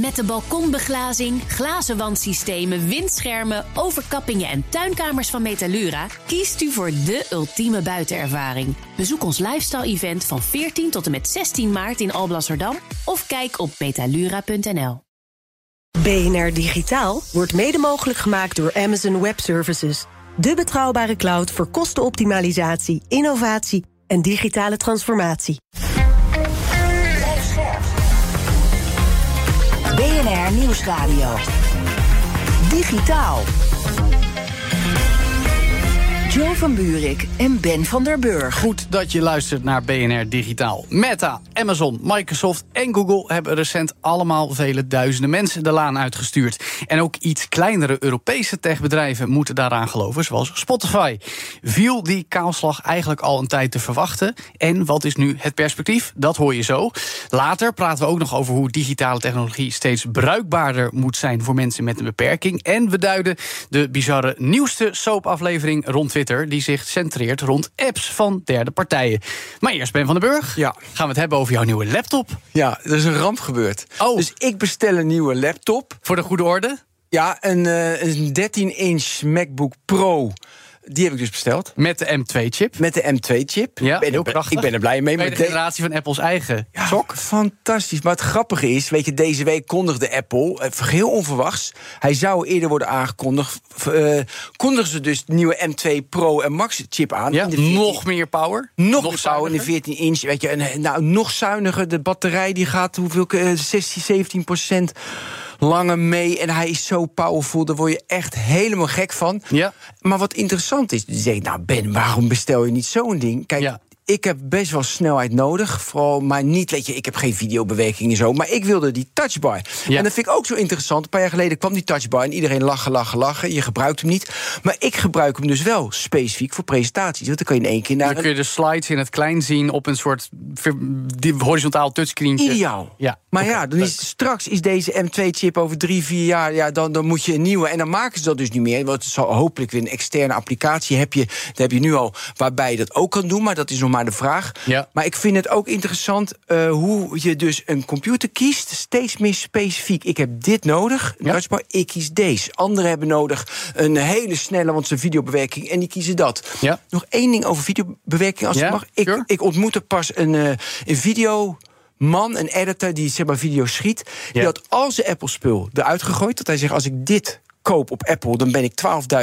Met de balkonbeglazing, glazen wandsystemen, windschermen, overkappingen en tuinkamers van Metalura kiest u voor de ultieme buitenervaring. Bezoek ons lifestyle-event van 14 tot en met 16 maart in Alblasserdam of kijk op metalura.nl. BNR Digitaal wordt mede mogelijk gemaakt door Amazon Web Services. De betrouwbare cloud voor kostenoptimalisatie, innovatie en digitale transformatie. Nieuwsradio. Digitaal. Joe van Buurik en Ben van der Burg. Goed dat je luistert naar BNR Digitaal. Meta, Amazon, Microsoft en Google hebben recent allemaal vele duizenden mensen de laan uitgestuurd. En ook iets kleinere Europese techbedrijven moeten daaraan geloven, zoals Spotify. Viel die kaalslag eigenlijk al een tijd te verwachten? En wat is nu het perspectief? Dat hoor je zo. Later praten we ook nog over hoe digitale technologie steeds bruikbaarder moet zijn voor mensen met een beperking. En we duiden de bizarre nieuwste soapaflevering rond Twitter die zich centreert rond apps van derde partijen. Maar eerst Ben van den Burg. Ja. Gaan we het hebben over jouw nieuwe laptop? Ja, er is een ramp gebeurd. Oh. Dus ik bestel een nieuwe laptop. Voor de goede orde? Ja, een, uh, een 13-inch MacBook Pro. Die heb ik dus besteld. Met de M2-chip? Met de M2-chip. Ja, ben heel ik, prachtig. Ik ben er blij mee. Met generatie van Apples eigen ja, sok. Fantastisch. Maar het grappige is, weet je, deze week kondigde Apple, eh, geheel onverwachts, hij zou eerder worden aangekondigd, uh, kondigen ze dus de nieuwe M2 Pro en Max chip aan. Ja, in de 14, nog meer power. Nog, meer power in de 14 inch. Weet je, en, nou, nog zuiniger. De batterij die gaat hoeveel, uh, 16, 17 procent langer mee. En hij is zo powerful, daar word je echt helemaal gek van. Ja. Maar wat interessant is, je zegt, nou Ben, waarom bestel je niet zo'n ding? Kijk, Ja. Ik heb best wel snelheid nodig. Vooral, maar niet, weet je, ik heb geen videobewerking en zo. Maar ik wilde die touchbar. Ja. En dat vind ik ook zo interessant. Een paar jaar geleden kwam die touchbar en iedereen lachen, lachen, lachen. Je gebruikt hem niet. Maar ik gebruik hem dus wel specifiek voor presentaties. Want dan kan je in één keer naar Dan kun je de slides in het klein zien op een soort horizontaal touchscreentje. Ideaal. Ja. Maar ja, dan leuk. is, straks is deze M2-chip over drie, vier jaar... Ja, dan, dan moet je een nieuwe. En dan maken ze dat dus niet meer. Want het zal hopelijk weer een externe applicatie heb je. Dat heb je nu al, waarbij je dat ook kan doen. Maar dat is nog maar de vraag. Ja. Maar ik vind het ook interessant eh, hoe je dus een computer kiest. Steeds meer specifiek. Ik heb dit nodig, Ja. ik kies deze. Anderen hebben nodig een hele snelle, want ze videobewerking... en die kiezen dat. Ja. Nog één ding over videobewerking, als Ja, het mag. Ik, sure. ik ontmoette pas een, eh, een video man, een editor die zeg maar video's schiet. Die Ja. had al zijn Apple-spul eruit gegooid. Dat hij zegt, als ik dit koop op Apple, dan ben ik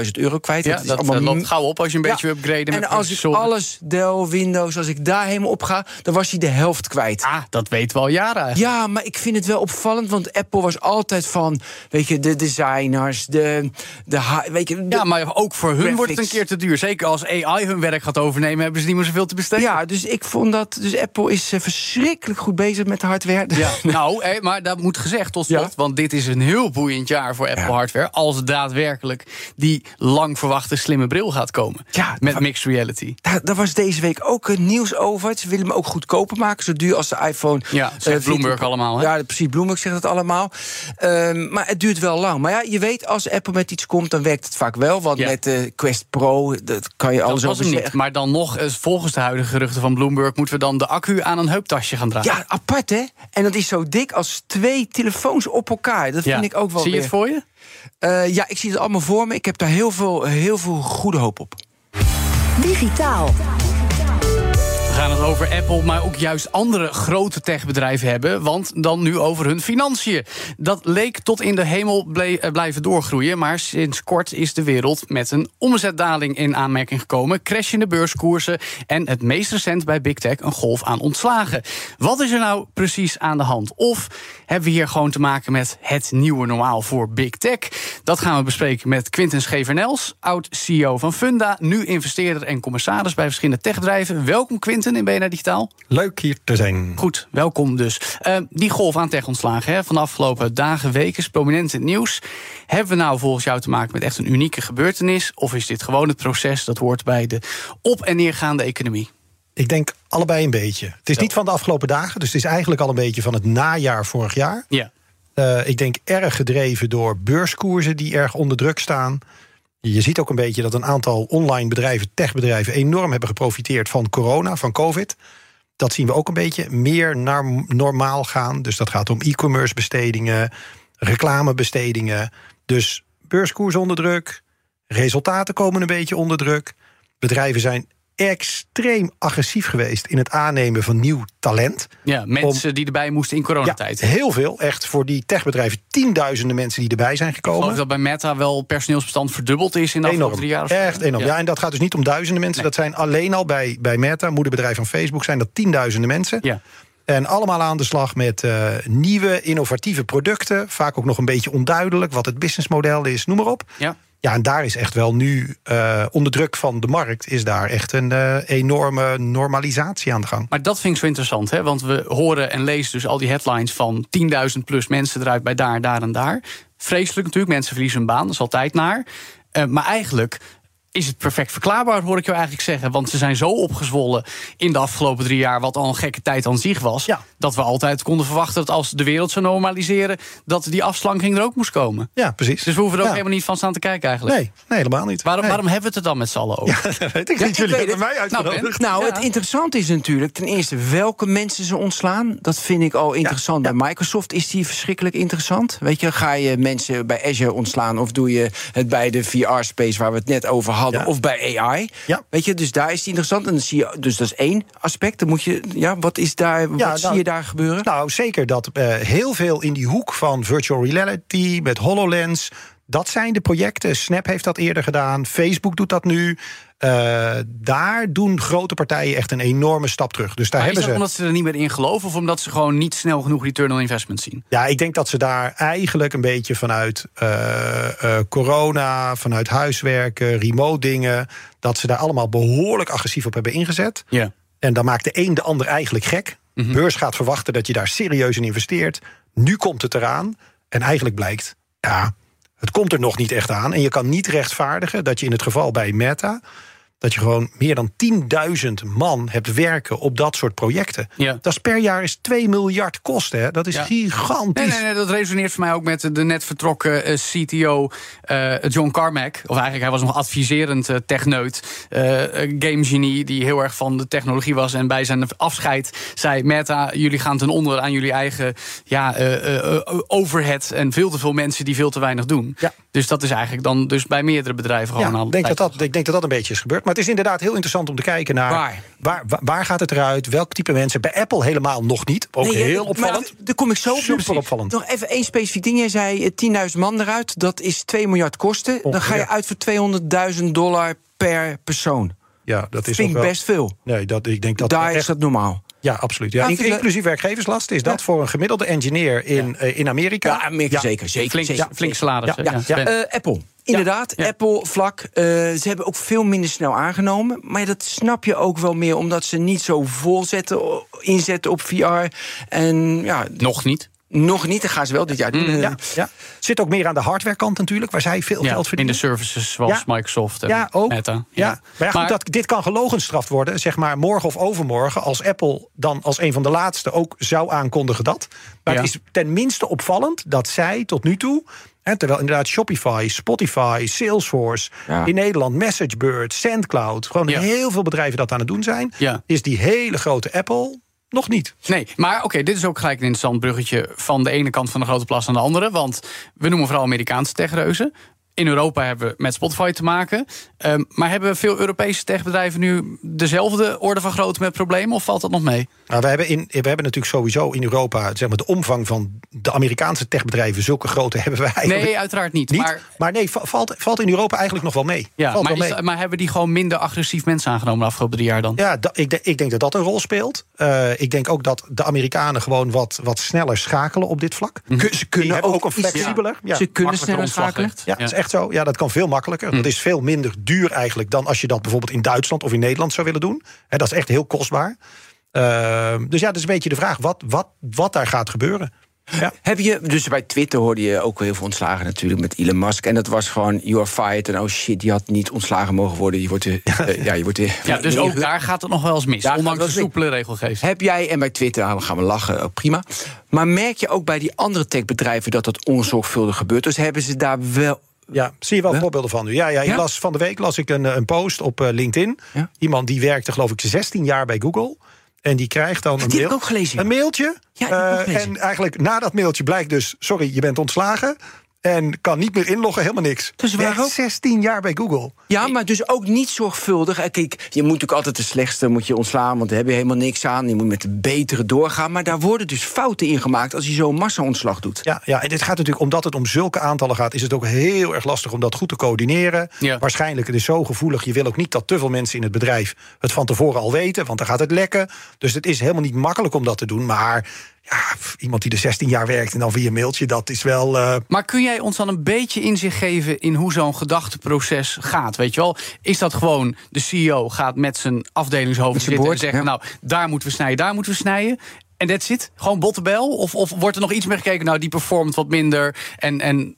12.000 euro kwijt. Ja, is dat allemaal eh, loopt gauw op als je een Ja. beetje upgraden. En met als ik alles, Dell, Windows, als ik daar helemaal op ga... dan was hij de helft kwijt. Ah, dat weten we al jaren eigenlijk. Ja, maar ik vind het wel opvallend, want Apple was altijd van, weet je, de designers, de, de weet je, de- Ja, maar ook voor hun wordt het een keer te duur. Zeker als AI hun werk gaat overnemen, hebben ze niet meer zoveel te besteden. ja, dus ik vond dat, dus Apple is eh, verschrikkelijk goed bezig met de hardware. Ja, nou, hé, maar dat moet gezegd tot slot. Ja. Want dit is een heel boeiend jaar voor Apple hardware. Als daadwerkelijk die lang verwachte slimme bril gaat komen. Ja, met mixed reality. Daar, daar was deze week ook eh, nieuws over. Ze willen hem ook goedkoper maken, zo duur als de iPhone. Ja, eh, zegt 14 Bloomberg allemaal, hè? Ja, precies, Bloomberg zegt het allemaal. Ehm, maar het duurt wel lang. Maar ja, je weet, als Apple met iets komt, dan werkt het vaak wel. Want Ja. met de Quest Pro, dat kan je alles over niet. Maar dan nog, eh, volgens de huidige geruchten van Bloomberg... moeten we dan de accu aan een heuptasje gaan dragen. Ja, apart hè? En dat is zo dik als twee telefoons op elkaar. Dat Ja. vind ik ook wel Zie je weer- het voor je? Eh, ja, ik zie het allemaal voor me. Ik heb daar heel veel, heel veel goede hoop op. Digitaal. Gaan het over Apple, maar ook juist andere grote techbedrijven hebben. Want dan nu over hun financiën. Dat leek tot in de hemel eh, blijven doorgroeien. Maar sinds kort is de wereld met een omzetdaling in aanmerking gekomen. Crashende beurskoersen. En het meest recent bij Big Tech een golf aan ontslagen. Wat is er nou precies aan de hand? Of hebben we hier gewoon te maken met het nieuwe normaal voor Big Tech? Dat gaan we bespreken met Quinten Schevernels, oud-CEO van Funda. Nu investeerder en commissaris bij verschillende techbedrijven. Welkom Quinten in BNR Digitaal. Leuk hier te zijn. Goed, welkom dus. Eh, die golf aan techontslagen hè, van de afgelopen dagen, weken is prominent in het nieuws. Hebben we nou volgens jou te maken met echt een unieke gebeurtenis? Of is dit gewoon het proces dat hoort bij de op- en neergaande economie? Ik denk allebei een beetje. Het is Zo. niet van de afgelopen dagen, dus het is eigenlijk al een beetje van het najaar vorig jaar. Ja. Eh, ik denk erg gedreven door beurskoersen die erg onder druk staan. Je ziet ook een beetje dat een aantal online bedrijven, techbedrijven, enorm hebben geprofiteerd van corona, van COVID. dat zien we ook een beetje meer naar normaal gaan. Dus dat gaat om e-commerce bestedingen, reclamebestedingen. Dus beurskoers onder druk, resultaten komen een beetje onder druk. Bedrijven zijn extreem agressief geweest in het aannemen van nieuw talent. Ja, mensen die erbij moesten in coronatijd. Ja, heel veel. Echt voor die techbedrijven tienduizenden mensen die erbij zijn gekomen. Ik geloof dat bij Meta wel personeelsbestand verdubbeld is in de enorm, afgelopen drie jaar. Echt enorm. Ja. en dat gaat dus niet om duizenden mensen. Dat zijn alleen al bij, bij Meta, moederbedrijf van Facebook, zijn dat tienduizenden mensen. Ja. En allemaal aan de slag met uh, nieuwe, innovatieve producten. Vaak ook nog een beetje onduidelijk wat het businessmodel is, noem maar op. Ja. Ja, en daar is echt wel nu uh, onder druk van de markt... is daar echt een uh, enorme normalisatie aan de gang. Maar dat vind ik zo interessant, hè? want we horen en lezen dus al die headlines... van 10.000 plus mensen eruit bij daar, daar en daar. Vreselijk natuurlijk, mensen verliezen hun baan, dat is altijd naar. Uh, maar eigenlijk is het perfect verklaarbaar, hoor ik jou eigenlijk zeggen. Want ze zijn zo opgezwollen in de afgelopen drie jaar, wat al een gekke tijd aan zich was. Ja. Dat we altijd konden verwachten dat als de wereld zou normaliseren, dat die afslanking er ook moest komen. Ja, precies. Dus we hoeven er ook Ja. helemaal niet van staan te kijken eigenlijk. Nee, nee, helemaal niet. Waarom, Nee. waarom hebben we het er dan met z'n allen over? Ja, dat weet ik Ja, niet. Jullie weet hebben mij het. uitgenodigd. Nou, Ja. het interessante is natuurlijk ten eerste welke mensen ze ontslaan. Dat vind ik al interessant. ja. Bij Microsoft is die verschrikkelijk interessant. Weet je, ga je mensen bij Azure ontslaan of doe je het bij de VR-space waar we het net over hadden, Ja. of bij AI? Ja. Weet je, dus daar is die interessant. En dan zie je, dus dat is één aspect. Dan moet je, ja, wat is daar, wat nou, zie je daar gebeuren? Nou, zeker dat eh, heel veel in die hoek van virtual reality met HoloLens. Dat zijn de projecten. Snap heeft dat eerder gedaan. Facebook doet dat nu. Eh, daar doen grote partijen echt een enorme stap terug. Dus daar Maar is hebben dat ze. omdat ze er niet meer in geloven... of omdat ze gewoon niet snel genoeg return on investment zien? Ja, ik denk dat ze daar eigenlijk een beetje vanuit eh, eh, corona, vanuit huiswerken, remote dingen. dat ze daar allemaal behoorlijk agressief op hebben ingezet. Ja. En dan maakt de een de ander eigenlijk gek. Mhm. Beurs gaat verwachten dat je daar serieus in investeert. Nu komt het eraan. En eigenlijk blijkt, ja, het komt er nog niet echt aan. En je kan niet rechtvaardigen dat je in het geval bij Meta... dat je gewoon meer dan 10.000 man hebt werken op dat soort projecten. Ja. Dat is per jaar is 2 miljard kosten. Hè? Dat is Ja. gigantisch. Nee, nee, nee, dat resoneert voor mij ook met de net vertrokken eh, CTO eh, John Carmack. Of eigenlijk, hij was nog adviserend eh, techneut. eh, eh, game genie, die heel erg van de technologie was. En bij zijn afscheid zei Meta... jullie gaan ten onder aan jullie eigen ja, eh, eh, eh, overhead... en veel te veel mensen die veel te weinig doen. Ja. Dus dat is eigenlijk dan dus bij meerdere bedrijven gewoon Ja, ik denk, dat dat, ik denk dat dat een beetje is gebeurd. Maar het is inderdaad heel interessant om te kijken naar... Waar? Waar, waar, gaat het eruit? Welk type mensen? Bij Apple helemaal nog niet. Ook Nee, heel maar opvallend. Daar kom ik zo op. Super opvallend. Nog even één specifiek ding. Jij zei eh, 10.000 man eruit. Dat is 2 miljard kosten. Dan ga je uit voor 200.000 dollar per persoon. Ja, dat is Vind ik wel... best veel. Nee, dat, ik denk dat Daar echt is dat normaal. Ja, absoluut. Ja. In- inclusief werkgeverslast is dat voor een gemiddelde engineer in, eh, in Amerika. Ja, Amerika zeker. zeker, Flink, zeker. flink salaris. Ja, hè? ja, Ja, ja. Ben. Eh, Apple. Inderdaad, Ja. Apple vlak. eh, ze hebben ook veel minder snel aangenomen. Maar dat snap je ook wel meer, omdat ze niet zo vol zetten, o- inzetten op VR. En ja, Nog niet. Nog niet. Dat gaan ze wel dit jaar doen. Eh, Ja, ja. Zit ook meer aan de hardwarekant natuurlijk, waar zij veel Ja, geld in verdienen. de services zoals Ja. Microsoft en Ja, ook. Meta. Ja. Maar, goed, dat, dit kan gelogenstraft worden, zeg maar morgen of overmorgen... als Apple dan als een van de laatste ook zou aankondigen dat. Maar het is ten minste opvallend dat zij tot nu toe... Hè, terwijl inderdaad Shopify, Spotify, Salesforce... In Nederland MessageBird, SendCloud... gewoon heel veel bedrijven dat aan het doen zijn... Is die hele grote Apple nog niet. Nee, maar oké, dit is ook gelijk een interessant bruggetje van de ene kant van de grote plas aan de andere. Want we noemen vooral Amerikaanse techreuzen. In Europa hebben we met Spotify te maken. Ehm, maar hebben veel Europese techbedrijven nu dezelfde orde van grootte met problemen? Of valt dat nog mee? Nou, we, hebben in, we hebben natuurlijk sowieso in Europa... Zeg maar, de omvang van de Amerikaanse techbedrijven... zulke grote hebben wij eigenlijk Nee, uiteraard niet. niet. Maar, Maar, nee, va- valt, valt in Europa eigenlijk nog wel mee. ja, valt maar, wel is- mee. maar hebben die gewoon minder agressief mensen aangenomen de afgelopen drie jaar dan? Ja, da- ik, de- ik denk dat dat een rol speelt. Eh, ik denk ook dat de Amerikanen gewoon wat, wat sneller schakelen op dit vlak. Kun- Ze kunnen ook, ook een iets- flexibeler. Ja, Ze kunnen sneller schakelen. ja, dat is echt zo. Ja, dat kan veel makkelijker. Dat is veel minder duur eigenlijk dan als je dat bijvoorbeeld in Duitsland of in Nederland zou willen doen. Hè, dat is echt heel kostbaar. Ehm, dus ja, dat is een beetje de vraag wat, wat, wat daar gaat gebeuren. Ja. Heb je, dus bij Twitter hoorde je ook heel veel ontslagen natuurlijk met Elon Musk. En dat was gewoon, you are fired. En oh shit, die had niet ontslagen mogen worden. Je wordt, eh, ja, je wordt Ja, dus ook daar gaat het nog wel eens mis. Daar ondanks de soepele regelgeving. Heb jij, en bij Twitter ah, gaan we lachen, ook prima. Maar merk je ook bij die andere techbedrijven dat dat onzorgvuldig gebeurt? Dus hebben ze daar wel. Ja, zie je wel voorbeelden van nu. Ja, ja, las, van de week las ik een, een post op eh, LinkedIn. Ja. Iemand die werkte geloof ik 16 jaar bij Google. En die krijgt dan een, mail, gelezen, mailtje. Ja, Eh, gelezen. en eigenlijk na dat mailtje blijkt dus... sorry, je bent ontslagen. En kan niet meer inloggen, helemaal niks. Dus we waren Werkt ook- 16 jaar bij Google. Ja, maar dus ook niet zorgvuldig. Eh, Kijk, je moet natuurlijk altijd de slechtste moet je ontslaan, want daar heb je helemaal niks aan. Je moet met de betere doorgaan. Maar daar worden dus fouten in gemaakt als je zo'n massa-ontslag doet. Ja, ja, en dit gaat natuurlijk, omdat het om zulke aantallen gaat... is het ook heel erg lastig om dat goed te coördineren. Ja. Waarschijnlijk, het is zo gevoelig... je wil ook niet dat te veel mensen in het bedrijf het van tevoren al weten... want dan gaat het lekken. Dus het is helemaal niet makkelijk om dat te doen. Maar ja, iemand die er 16 jaar werkt en dan via een mailtje... dat is wel... eh, Maar kun jij ons dan een beetje inzicht geven in hoe zo'n gedachteproces gaat? Weet je wel, is dat gewoon de CEO gaat met zijn afdelingshoofd Met zijn zitten en ja. Nou, daar moeten we snijden, daar moeten we snijden. En dat zit? Gewoon bottenbel? Of, of wordt er nog iets meer gekeken? Nou, die performt wat minder. En, en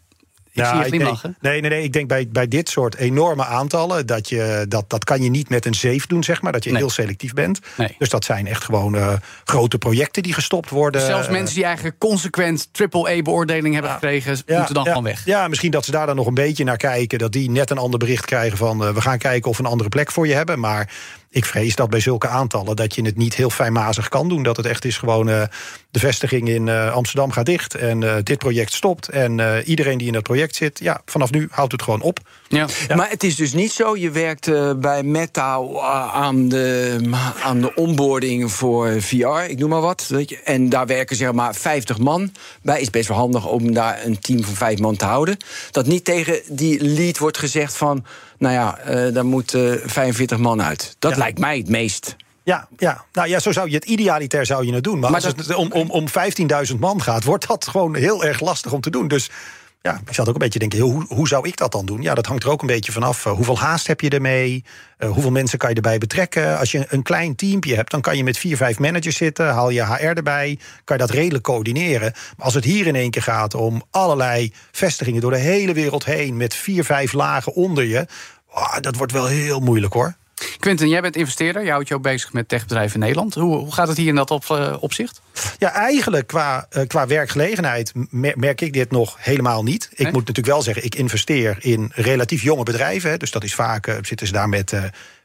ik zie je denk, nee, nee, nee. Ik denk bij, bij dit soort enorme aantallen... Dat, je, dat, dat kan je niet met een zeef doen, zeg maar. Dat je Nee. heel selectief bent. Nee. Dus dat zijn echt gewoon eh, grote projecten die gestopt worden. Zelfs Eh, mensen die eigenlijk consequent triple-A-beoordeling hebben gekregen, moeten dan ja, gewoon weg. Ja, misschien dat ze daar dan nog een beetje naar kijken. Dat die net een ander bericht krijgen van... eh, we gaan kijken of we een andere plek voor je hebben. Maar ik vrees dat bij zulke aantallen... dat je het niet heel fijnmazig kan doen. Dat het echt is gewoon... eh, de vestiging in eh, Amsterdam gaat dicht en eh, dit project stopt. En eh, iedereen die in dat project zit... ja, vanaf nu houdt het gewoon op. Ja. Maar het is dus niet zo, je werkt eh, bij Meta aan de, aan de onboarding voor VR, ik noem maar wat. Weet je, en daar werken zeg maar 50 man bij. Is best wel handig om daar een team van vijf man te houden. Dat niet tegen die lead wordt gezegd van, nou ja, eh daar moet eh 45 man uit. Dat Ja. lijkt mij het meest. Ja, ja, nou ja, zo zou je het idealiter zou je het doen. Maar, Maar als dat- het om, om, om 15.000 man gaat, wordt dat gewoon heel erg lastig om te doen. Dus ja, ik zat ook een beetje denken, hoe, hoe zou ik dat dan doen? Ja, dat hangt er ook een beetje vanaf. Uh, hoeveel haast heb je ermee? Uh, hoeveel mensen kan je erbij betrekken? Als je een klein teampje hebt, dan kan je met vier, vijf managers zitten. Haal je HR erbij, kan je dat redelijk coördineren. Maar als het hier in één keer gaat om allerlei vestigingen door de hele wereld heen... met vier, vijf lagen onder je, dat wordt wel heel moeilijk hoor. Quinten, jij bent investeerder. Je houdt je ook bezig met techbedrijven in Nederland. Hoe, hoe gaat het hier in dat op, eh, opzicht? Ja, eigenlijk qua, eh, qua werkgelegenheid mer- merk ik dit nog helemaal niet. Ik Nee? moet natuurlijk wel zeggen, ik investeer in relatief jonge bedrijven. Dus dat is vaak, eh, zitten ze daar met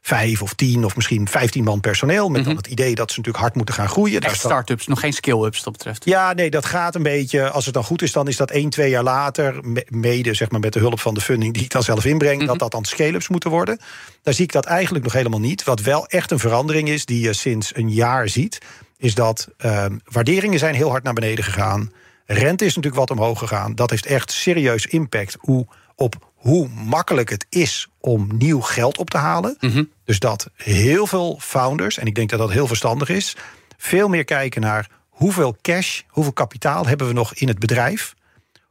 vijf of tien of misschien vijftien man personeel. Met dan het idee dat ze natuurlijk hard moeten gaan groeien. Mhm. Echt start-ups, nog geen skill-ups dat betreft. ja, nee, dat gaat een beetje. Als het dan goed is, dan is dat één, twee jaar later. me- Mede zeg maar, met de hulp van de funding die ik dan zelf inbreng. Mhm. Dat dat dan scale-ups moeten worden. Daar zie ik dat eigenlijk nog helemaal niet. Wat wel echt een verandering is, die je sinds een jaar ziet. Is dat ehm, waarderingen zijn heel hard naar beneden gegaan. Rente is natuurlijk wat omhoog gegaan. Dat heeft echt serieus impact hoe, op hoe makkelijk het is om nieuw geld op te halen. Dus dat heel veel founders, en ik denk dat dat heel verstandig is, veel meer kijken naar hoeveel cash, hoeveel kapitaal hebben we nog in het bedrijf.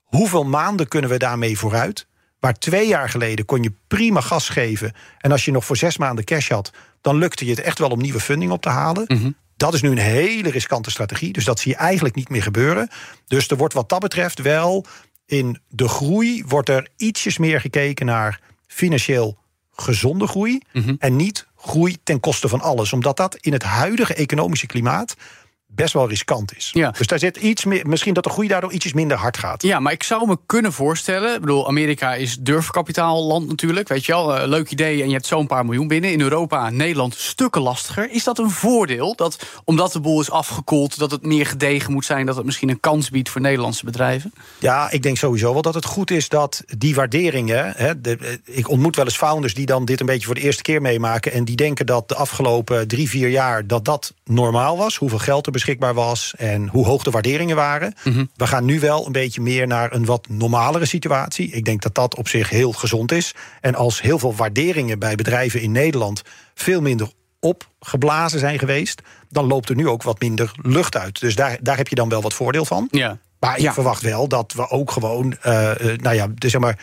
Hoeveel maanden kunnen we daarmee vooruit? Waar twee jaar geleden kon je prima gas geven. En als je nog voor zes maanden cash had, dan lukte je het echt wel om nieuwe funding op te halen. Dat is nu een hele riskante strategie. Dus dat zie je eigenlijk niet meer gebeuren. Dus er wordt wat dat betreft wel in de groei wordt er ietsjes meer gekeken naar financieel gezonde groei. En niet groei ten koste van alles. Omdat dat in het huidige economische klimaat best wel riskant is. Ja. Dus daar zit iets meer, misschien dat de groei daardoor ietsjes minder hard gaat. Ja, maar ik zou me kunnen voorstellen. Ik bedoel, Amerika is durfkapitaalland natuurlijk. Weet je wel, Eh, leuk idee en je hebt zo'n paar miljoen binnen. In Europa, Nederland, stukken lastiger. Is dat een voordeel? Dat omdat de boel is afgekoeld, dat het meer gedegen moet zijn, dat het misschien een kans biedt voor Nederlandse bedrijven? Ja, ik denk sowieso wel dat het goed is dat die waarderingen. Hè, de, eh, ik ontmoet wel eens founders die dan dit een beetje voor de eerste keer meemaken. En die denken dat de afgelopen drie, vier jaar dat dat normaal was. Hoeveel geld er beschikbaar was en hoe hoog de waarderingen waren. We gaan nu wel een beetje meer naar een wat normalere situatie. Ik denk dat dat op zich heel gezond is. En als heel veel waarderingen bij bedrijven in Nederland veel minder opgeblazen zijn geweest, dan loopt er nu ook wat minder lucht uit. Dus daar, daar heb je dan wel wat voordeel van. Ja. Maar ik Ja. verwacht wel dat we ook gewoon, eh, eh, nou ja, dus zeg maar.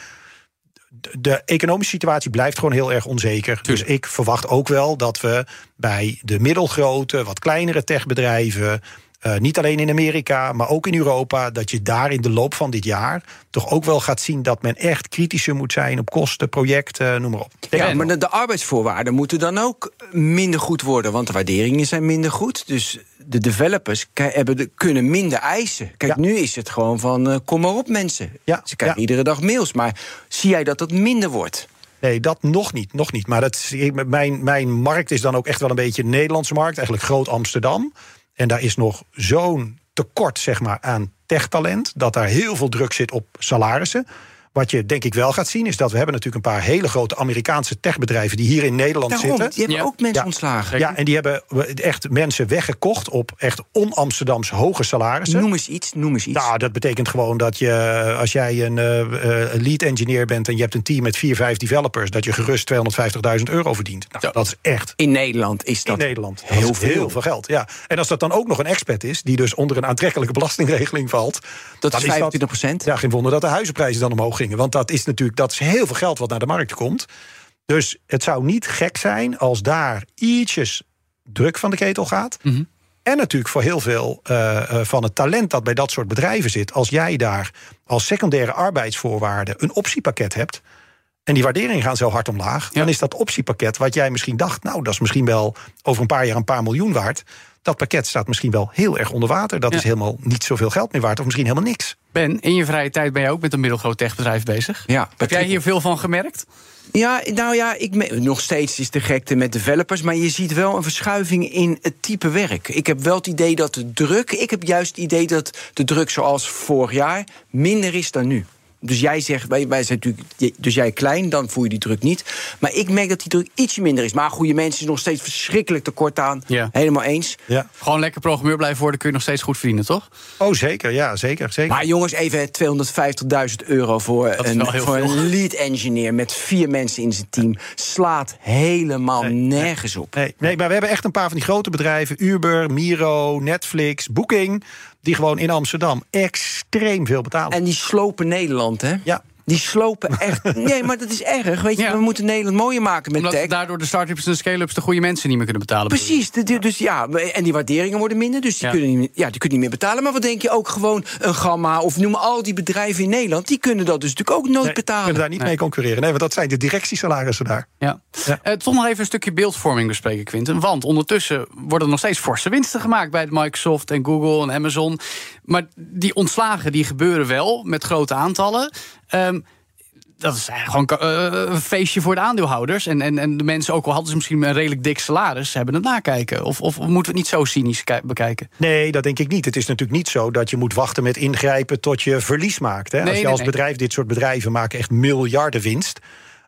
De- economische situatie blijft gewoon heel erg onzeker. Dus ik verwacht ook wel dat we bij de middelgrote, wat kleinere techbedrijven. eh, niet alleen in Amerika, maar ook in Europa. dat je daar in de loop van dit jaar. toch ook wel gaat zien dat men echt kritischer moet zijn op kosten, projecten, noem maar op. Denk Ja, maar de arbeidsvoorwaarden moeten dan ook minder goed worden. Want de waarderingen zijn minder goed. Dus de developers hebben de, kunnen minder eisen. Kijk, Ja. nu is het gewoon van eh, kom maar op mensen. Ja, Ze krijgen ja. iedere dag mails. Maar zie jij dat dat minder wordt? Nee, dat nog niet. Nog niet. Maar dat, mijn, mijn markt is dan ook echt wel een beetje een Nederlandse markt. Eigenlijk groot Amsterdam. En daar is nog zo'n tekort zeg maar, aan techtalent. Dat daar heel veel druk zit op salarissen. Wat je denk ik wel gaat zien, is dat we hebben natuurlijk een paar hele grote Amerikaanse techbedrijven die hier in Nederland Daarom, zitten. die hebben Ja. ook mensen Ja. ontslagen. Ja, en die hebben echt mensen weggekocht op echt on-Amsterdams hoge salarissen. Noem eens iets, noem eens iets. Nou, dat betekent gewoon dat je, als jij een eh, eh, lead engineer bent en je hebt een team met vier, vijf developers, dat je gerust 250.000 euro verdient. Nou, Zo. dat is echt in Nederland is dat in Nederland heel Dat veel. heel veel geld. Ja. En als dat dan ook nog een expat is, die dus onder een aantrekkelijke belastingregeling valt, Dat is 25 procent. Ja, geen wonder dat de huizenprijzen dan omhoog gingen. Want dat is natuurlijk dat is heel veel geld wat naar de markt komt. Dus het zou niet gek zijn als daar ietsjes druk van de ketel gaat. Mhm. En natuurlijk voor heel veel eh, eh, van het talent dat bij dat soort bedrijven zit. Als jij daar als secundaire arbeidsvoorwaarde een optiepakket hebt. En die waarderingen gaan zo hard omlaag. Dan is dat optiepakket wat jij misschien dacht. Nou, dat is misschien wel over een paar jaar een paar miljoen waard. Dat pakket staat misschien wel heel erg onder water. Dat Ja. is helemaal niet zoveel geld meer waard. Of misschien helemaal niks. Ben, in je vrije tijd ben je ook met een middelgroot techbedrijf bezig. Ja, Heb jij hier veel van gemerkt? Ja, nou ja, ik me- nog steeds is de gekte met developers, maar je ziet wel een verschuiving in het type werk. Ik heb wel het idee dat de druk, ik heb juist het idee dat de druk zoals vorig jaar minder is dan nu. Dus jij zegt, wij, wij zijn natuurlijk, dus jij klein, dan voel je die druk niet. Maar ik merk dat die druk ietsje minder is. Maar goede mensen is nog steeds verschrikkelijk tekort aan. Ja. Helemaal eens. Ja. Gewoon lekker programmeur blijven worden, kun je nog steeds goed verdienen, toch? Oh, zeker. Ja, zeker. zeker. Maar jongens, even 250.000 euro voor, een, voor een lead engineer met vier mensen in zijn team. Slaat helemaal Nee, nee. nergens op. Nee, nee, maar we hebben echt een paar van die grote bedrijven. Uber, Miro, Netflix, Booking. Die gewoon in Amsterdam extreem veel betalen. En die slopen Nederland, hè? Ja. Die slopen echt. Nee, maar dat is erg. Weet je, Ja. we moeten Nederland mooier maken met Omdat tech. daardoor de start-ups en de scale-ups de goede mensen niet meer kunnen betalen. Precies, de- de- dus ja, en die waarderingen worden minder, dus die, Ja. kunnen niet, meer- ja, die kunnen niet meer betalen. Maar wat denk je ook gewoon een Gamma of noem al die bedrijven in Nederland, die kunnen dat dus natuurlijk ook nooit Nee, betalen. kunnen daar niet mee concurreren. Nee, want dat zijn de directiesalarissen daar. Ja. Ja. Eh, toch nog even een stukje beeldvorming bespreken, Quinten. Want ondertussen worden er nog steeds forse winsten gemaakt bij Microsoft en Google en Amazon. Maar die ontslagen die gebeuren wel met grote aantallen. Ehm, dat is eigenlijk gewoon eh, een feestje voor de aandeelhouders. En, en, en de mensen, ook al hadden ze misschien een redelijk dik salaris, hebben het nakijken. Of, of moeten we het niet zo cynisch ki- bekijken? Nee, dat denk ik niet. Het is natuurlijk niet zo dat je moet wachten met ingrijpen tot je verlies maakt. Hè. Nee, als je nee, als nee. bedrijf, dit soort bedrijven maken echt miljarden winst.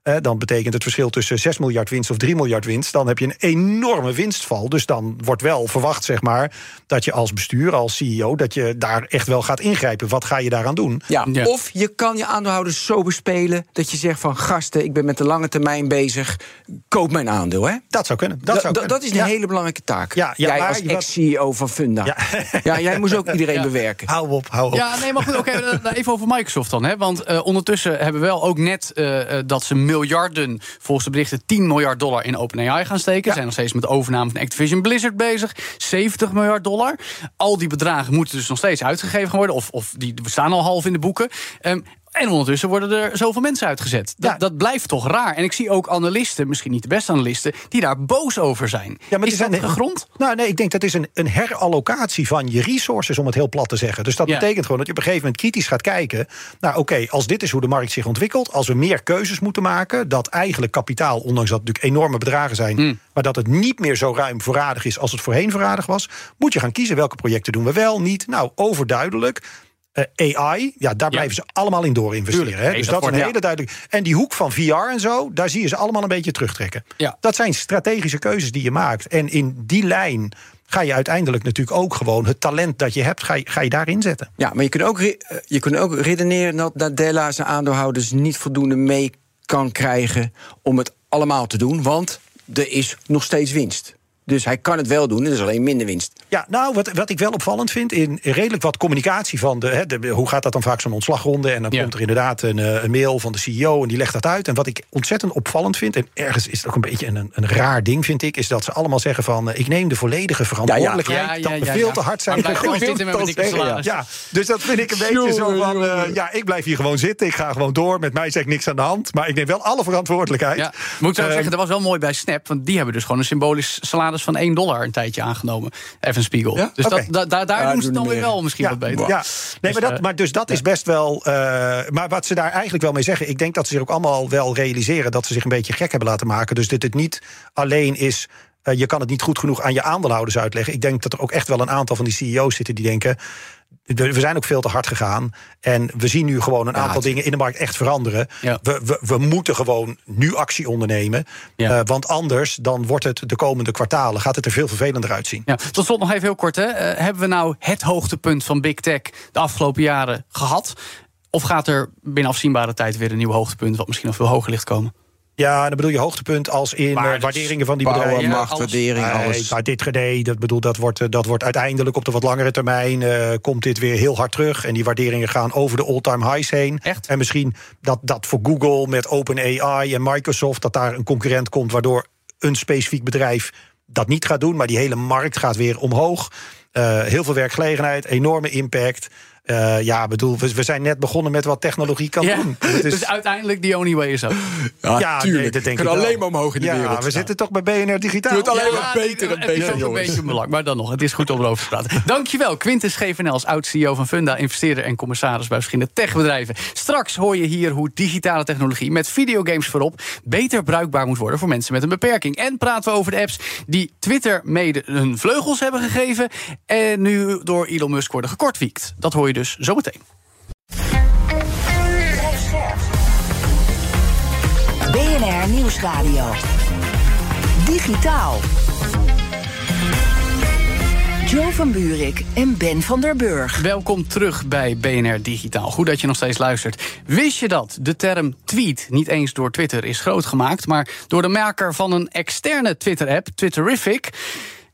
Eh, dan betekent het verschil tussen 6 miljard winst of 3 miljard winst. Dan heb je een enorme winstval. Dus dan wordt wel verwacht, zeg maar, dat je als bestuur, als CEO, dat je daar echt wel gaat ingrijpen. Wat ga je daaraan doen? Ja, Ja. Of je kan je aandeelhouders zo bespelen dat je zegt van gasten, ik ben met de lange termijn bezig, koop mijn aandeel. Hè? Dat zou kunnen. Dat, Da- zou kunnen. dat is een Ja. hele belangrijke taak. Ja, ja, Jij maar als ex-CEO van Funda. Ja. Ja. jij moest ook iedereen Ja. bewerken. Hou op, hou op. Ja, nee, maar goed, oké, even over Microsoft dan. Hè? Want eh, ondertussen hebben we wel ook net eh, eh, dat ze miljarden, volgens de berichten 10 miljard dollar in OpenAI gaan steken. Ze zijn nog steeds met de overname van Activision Blizzard bezig. 70 miljard dollar. Al die bedragen moeten dus nog steeds uitgegeven worden. Of, of die staan al half in de boeken. Ehm, en ondertussen worden er zoveel mensen uitgezet. Dat, Ja. dat blijft toch raar. En ik zie ook analisten, misschien niet de beste analisten, die daar boos over zijn. Ja, maar is dat een- gegrond? Nou, nee, ik denk dat is een, een herallocatie van je resources, om het heel plat te zeggen. Dus dat Ja. betekent gewoon dat je op een gegeven moment kritisch gaat kijken. Nou, oké, als dit is hoe de markt zich ontwikkelt, als we meer keuzes moeten maken, dat eigenlijk kapitaal, ondanks dat het natuurlijk enorme bedragen zijn, Hmm. maar dat het niet meer zo ruim voorradig is als het voorheen voorradig was, moet je gaan kiezen welke projecten doen we wel, niet. Nou, overduidelijk. Eh, AI, ja, daar blijven ze allemaal in door investeren. Hè? Dus dat dat is een wordt- hele duidelijk. En die hoek van VR en zo, daar zie je ze allemaal een beetje terugtrekken. Ja. Dat zijn strategische keuzes die je maakt. En in die lijn ga je uiteindelijk natuurlijk ook gewoon het talent dat je hebt, ga je, ga je daarin zetten. Ja, maar je kunt ook, eh, je kunt ook redeneren dat Nadella zijn aandeelhouders niet voldoende mee kan krijgen om het allemaal te doen. Want er is nog steeds winst. Dus hij kan het wel doen, er is alleen minder winst. Ja, nou, wat, wat ik wel opvallend vind, in redelijk wat communicatie van de, hè, de hoe gaat dat dan vaak zo'n ontslagronde? En dan Ja. komt er inderdaad een, eh, een mail van de CEO en die legt dat uit. En wat ik ontzettend opvallend vind, en ergens is het ook een beetje een, een raar ding, vind ik, is dat ze allemaal zeggen van eh, ik neem de volledige verantwoordelijkheid. Ja, ja, dat we veel ja. te hard zijn. Maar. Ja, dus dat vind ik een beetje zo van, eh, ja, ik blijf hier gewoon zitten, ik ga gewoon door, met mij zeg ik niks aan de hand, maar ik neem wel alle verantwoordelijkheid. Ja, moet ik zo Ehm, zeggen, dat was wel mooi bij Snap. Want die hebben dus gewoon een symbolisch salaris van 1 dollar een tijdje aangenomen. Evan Spiegel. Ja? Dus dat, da- da- daar Ja, doen ze doen dan er weer wel misschien wat beter. Ja, nee, maar, eh, dat, maar dus dat is best wel. eh, maar wat ze daar eigenlijk wel mee zeggen, ik denk dat ze zich ook allemaal wel realiseren dat ze zich een beetje gek hebben laten maken. Dus dit het niet alleen is. eh, je kan het niet goed genoeg aan je aandeelhouders uitleggen. Ik denk dat er ook echt wel een aantal van die CEO's zitten die denken. We zijn ook veel te hard gegaan. En we zien nu gewoon een aantal dingen in de markt echt veranderen. Ja. We, we, we moeten gewoon nu actie ondernemen. Ja. Eh, want anders dan wordt het de komende kwartalen gaat het er veel vervelender uitzien. Ja, tot slot nog even heel kort. Hè. Eh, hebben we nou het hoogtepunt van Big Tech de afgelopen jaren gehad? Of gaat er binnen afzienbare tijd weer een nieuw hoogtepunt... wat misschien nog veel hoger ligt komen? Ja, dan bedoel je hoogtepunt als in Maar eh, waarderingen van die Bouwen, bedrijven. Ja, macht, waardering, Nee, alles. maar dit gedee, dat bedoel, dat wordt, eh, dat wordt uiteindelijk op de wat langere termijn eh, komt dit weer heel hard terug. En die waarderingen gaan over de all-time highs heen. Echt? En misschien dat, dat voor Google met OpenAI en Microsoft, dat daar een concurrent komt, waardoor een specifiek bedrijf dat niet gaat doen, maar die hele markt gaat weer omhoog. Eh, heel veel werkgelegenheid, enorme impact. Eh, ja, bedoel, we, we zijn net begonnen met wat technologie kan Ja, doen. Het is- Dus uiteindelijk the only way is up. Ja, ja, tuurlijk. nee, dat denk ik wel. alleen maar omhoog in de ja, wereld. we zitten toch bij BNR Digitaal. Het alleen Ja, maar beter en het is beter, ook een jongens. beetje belang, maar dan nog. Het is goed om erover te praten. Dankjewel, Quintus Gevenel als oud-CEO van Funda... investeerder en commissaris bij verschillende techbedrijven. Straks hoor je hier hoe digitale technologie met videogames voorop... beter bruikbaar moet worden voor mensen met een beperking. En praten we over de apps die Twitter mede hun vleugels hebben gegeven... en nu door Elon Musk worden gekortwiekt. Dat hoor je dus zometeen. BNR Nieuwsradio. Digitaal. Joe van Buurik en Ben van der Burg. Welkom terug bij BNR Digitaal. Goed dat je nog steeds luistert. Wist je dat de term tweet niet eens door Twitter is grootgemaakt, maar door de maker van een externe Twitter-app, Twitterific?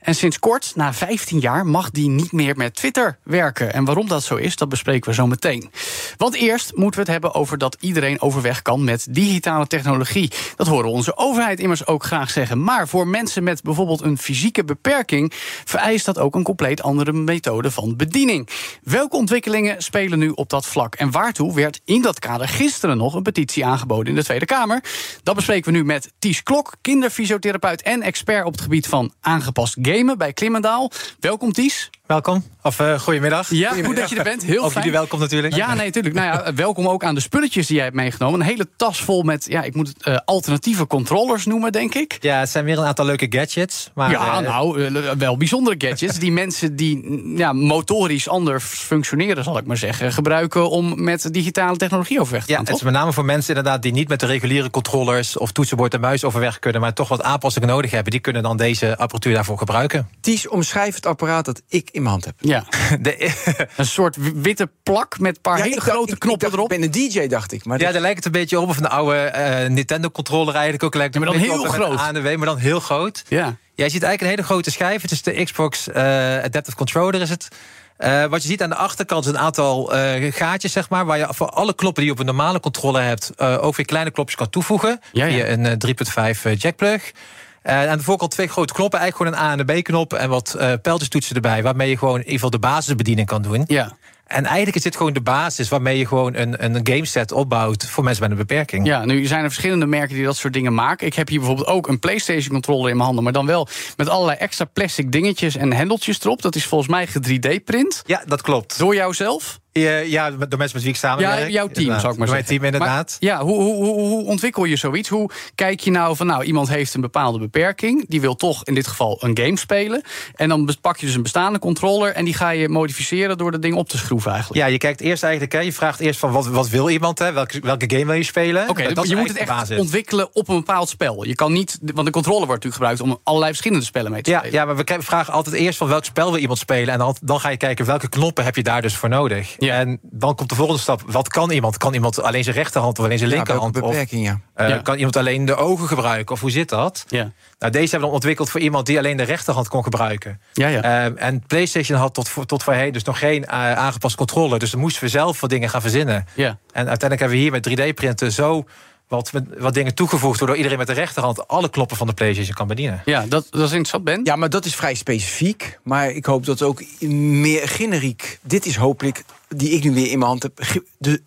En sinds kort, na 15 jaar, mag die niet meer met Twitter werken. En waarom dat zo is, dat bespreken we zo meteen. Want eerst moeten we het hebben over dat iedereen overweg kan met digitale technologie. Dat horen onze overheid immers ook graag zeggen. Maar voor mensen met bijvoorbeeld een fysieke beperking vereist dat ook een compleet andere methode van bediening. Welke ontwikkelingen spelen nu op dat vlak? En waartoe werd in dat kader gisteren nog een petitie aangeboden in de Tweede Kamer? Dat bespreken we nu met Ties Klok, kinderfysiotherapeut en expert op het gebied van aangepast bij Klimmendaal. Welkom Ties. Welkom, of eh goedemiddag. Ja, goed dat je er bent. Heel Ook fijn. jullie welkom natuurlijk. Ja, nee, natuurlijk. Nou ja, welkom ook aan de spulletjes die jij hebt meegenomen. Een hele tas vol met, ja, ik moet het eh, alternatieve controllers noemen, denk ik. Ja, het zijn weer een aantal leuke gadgets. Maar, ja, eh, nou, eh, wel bijzondere gadgets. die mensen die ja, motorisch anders functioneren, zal ik maar zeggen, gebruiken om met digitale technologie overweg te Ja, gaan. het is met name voor mensen inderdaad die niet met de reguliere controllers of toetsenbord en muis overweg kunnen, maar toch wat aanpassingen nodig hebben. Die kunnen dan deze apparatuur daarvoor gebruiken. Ties, omschrijf het apparaat dat ik in mijn hand heb. Ja, De, een soort witte plak met een paar Ja, hele dacht- grote ik- knoppen ik dacht, erop. Ik ben een DJ, dacht ik. Maar ja, dat- daar lijkt het een beetje op. Of een oude eh, Nintendo-controller eigenlijk ook. Lijkt Ja, maar dan heel groot. ANW, maar dan heel groot. Ja. Jij ziet eigenlijk een hele grote schijf. Het is de Xbox eh, Adaptive Controller is het. Eh, wat je ziet aan de achterkant is een aantal eh, gaatjes, zeg maar, waar je voor alle knoppen die je op een normale controller hebt, eh, ook weer kleine knopjes kan toevoegen. Ja, ja. Via een eh, 3.5 eh, jackplug. Eh, aan de voorkant twee grote knoppen, eigenlijk gewoon een A- en een B-knop en wat eh pijltjestoetsen erbij, waarmee je gewoon in ieder geval de basisbediening kan doen. Ja. En eigenlijk is dit gewoon de basis waarmee je gewoon een, een gameset opbouwt voor mensen met een beperking. Ja, nu zijn er verschillende merken die dat soort dingen maken. Ik heb hier bijvoorbeeld ook een PlayStation controller in mijn handen, maar dan wel met allerlei extra plastic dingetjes en hendeltjes erop. Dat is volgens mij ge 3D-print. Ja, dat klopt. Door jouzelf? Ja, ja, door mensen met wie ik Ja, samenwerk. jouw team, Inderdaad. zou ik maar zeggen. Mijn team, inderdaad. Maar, ja, hoe, hoe, hoe, ontwikkel je zoiets? Hoe kijk je nou van, nou, iemand heeft een bepaalde beperking. Die wil toch in dit geval een game spelen. En dan pak je dus een bestaande controller... en die ga je modificeren door dat ding op te schroeven eigenlijk. Ja, je kijkt eerst eigenlijk, hè, je vraagt eerst van wat, wat wil iemand, hè? Welke, welke game wil je spelen? Oké, dus je moet het echt de basis. ontwikkelen op een bepaald spel. Je kan niet, want de controller wordt natuurlijk gebruikt om allerlei verschillende spellen mee te Ja, spelen. ja, maar we vragen altijd eerst van welk spel wil iemand spelen. En dan, dan ga je kijken welke knoppen heb je daar dus voor nodig. Ja. En dan komt de volgende stap. Wat kan iemand? Kan iemand alleen zijn rechterhand of alleen zijn ja, linkerhand? Of beperking, ja. eh, Ja. kan iemand alleen de ogen gebruiken? Of hoe zit dat? Ja. Nou, deze hebben we dan ontwikkeld voor iemand die alleen de rechterhand kon gebruiken. Ja, ja. Ehm, en PlayStation had tot, voor- tot voorheen dus nog geen eh, aangepast controller. Dus dan moesten we zelf wat dingen gaan verzinnen. Ja. En uiteindelijk hebben we hier met 3D-printen zo wat, wat dingen toegevoegd... waardoor iedereen met de rechterhand alle knoppen van de PlayStation kan bedienen. ja, dat, dat is interessant, Ben. Ja, maar dat is vrij specifiek. Maar ik hoop dat ook meer generiek. Dit is hopelijk die ik nu weer in mijn hand heb,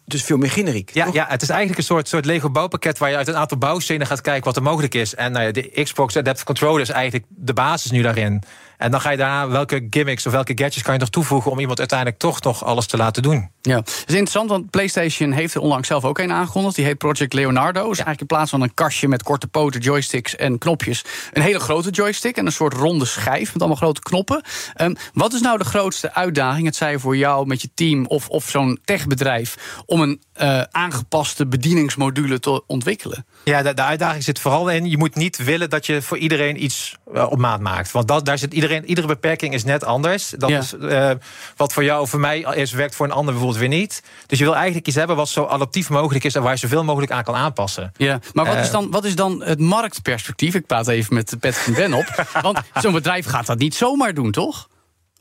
dus veel meer generiek. Ja, toch? ja, het is eigenlijk een soort, soort Lego bouwpakket waar je uit een aantal bouwstenen gaat kijken wat er mogelijk is. En nou ja, de Xbox Adaptive Controller is eigenlijk de basis nu daarin. En dan ga je daarna welke gimmicks of welke gadgets kan je nog toevoegen om iemand uiteindelijk toch nog alles te laten doen. Ja, dat is interessant, want PlayStation heeft er onlangs zelf ook een aangekondigd. Die heet Project Leonardo. Is eigenlijk in plaats van een kastje met korte poten, joysticks en knopjes, een hele grote joystick en een soort ronde schijf met allemaal grote knoppen. Ehm, wat is nou de grootste uitdaging, het zij voor jou met je team of, of zo'n techbedrijf, om een eh, aangepaste bedieningsmodule te ontwikkelen? Ja, de, de uitdaging zit vooral in, je moet niet willen dat je voor iedereen iets eh, op maat maakt. Want dat, daar zit iedereen, iedere beperking is net anders. Dat Ja. is, eh, wat voor jou of voor mij is, werkt voor een ander bijvoorbeeld weer niet. Dus je wil eigenlijk iets hebben wat zo adaptief mogelijk is en waar je zoveel mogelijk aan kan aanpassen. Ja, maar wat, is dan, wat is dan het marktperspectief? Ik praat even met Patrick en Ben op. Want zo'n bedrijf gaat dat niet zomaar doen, toch?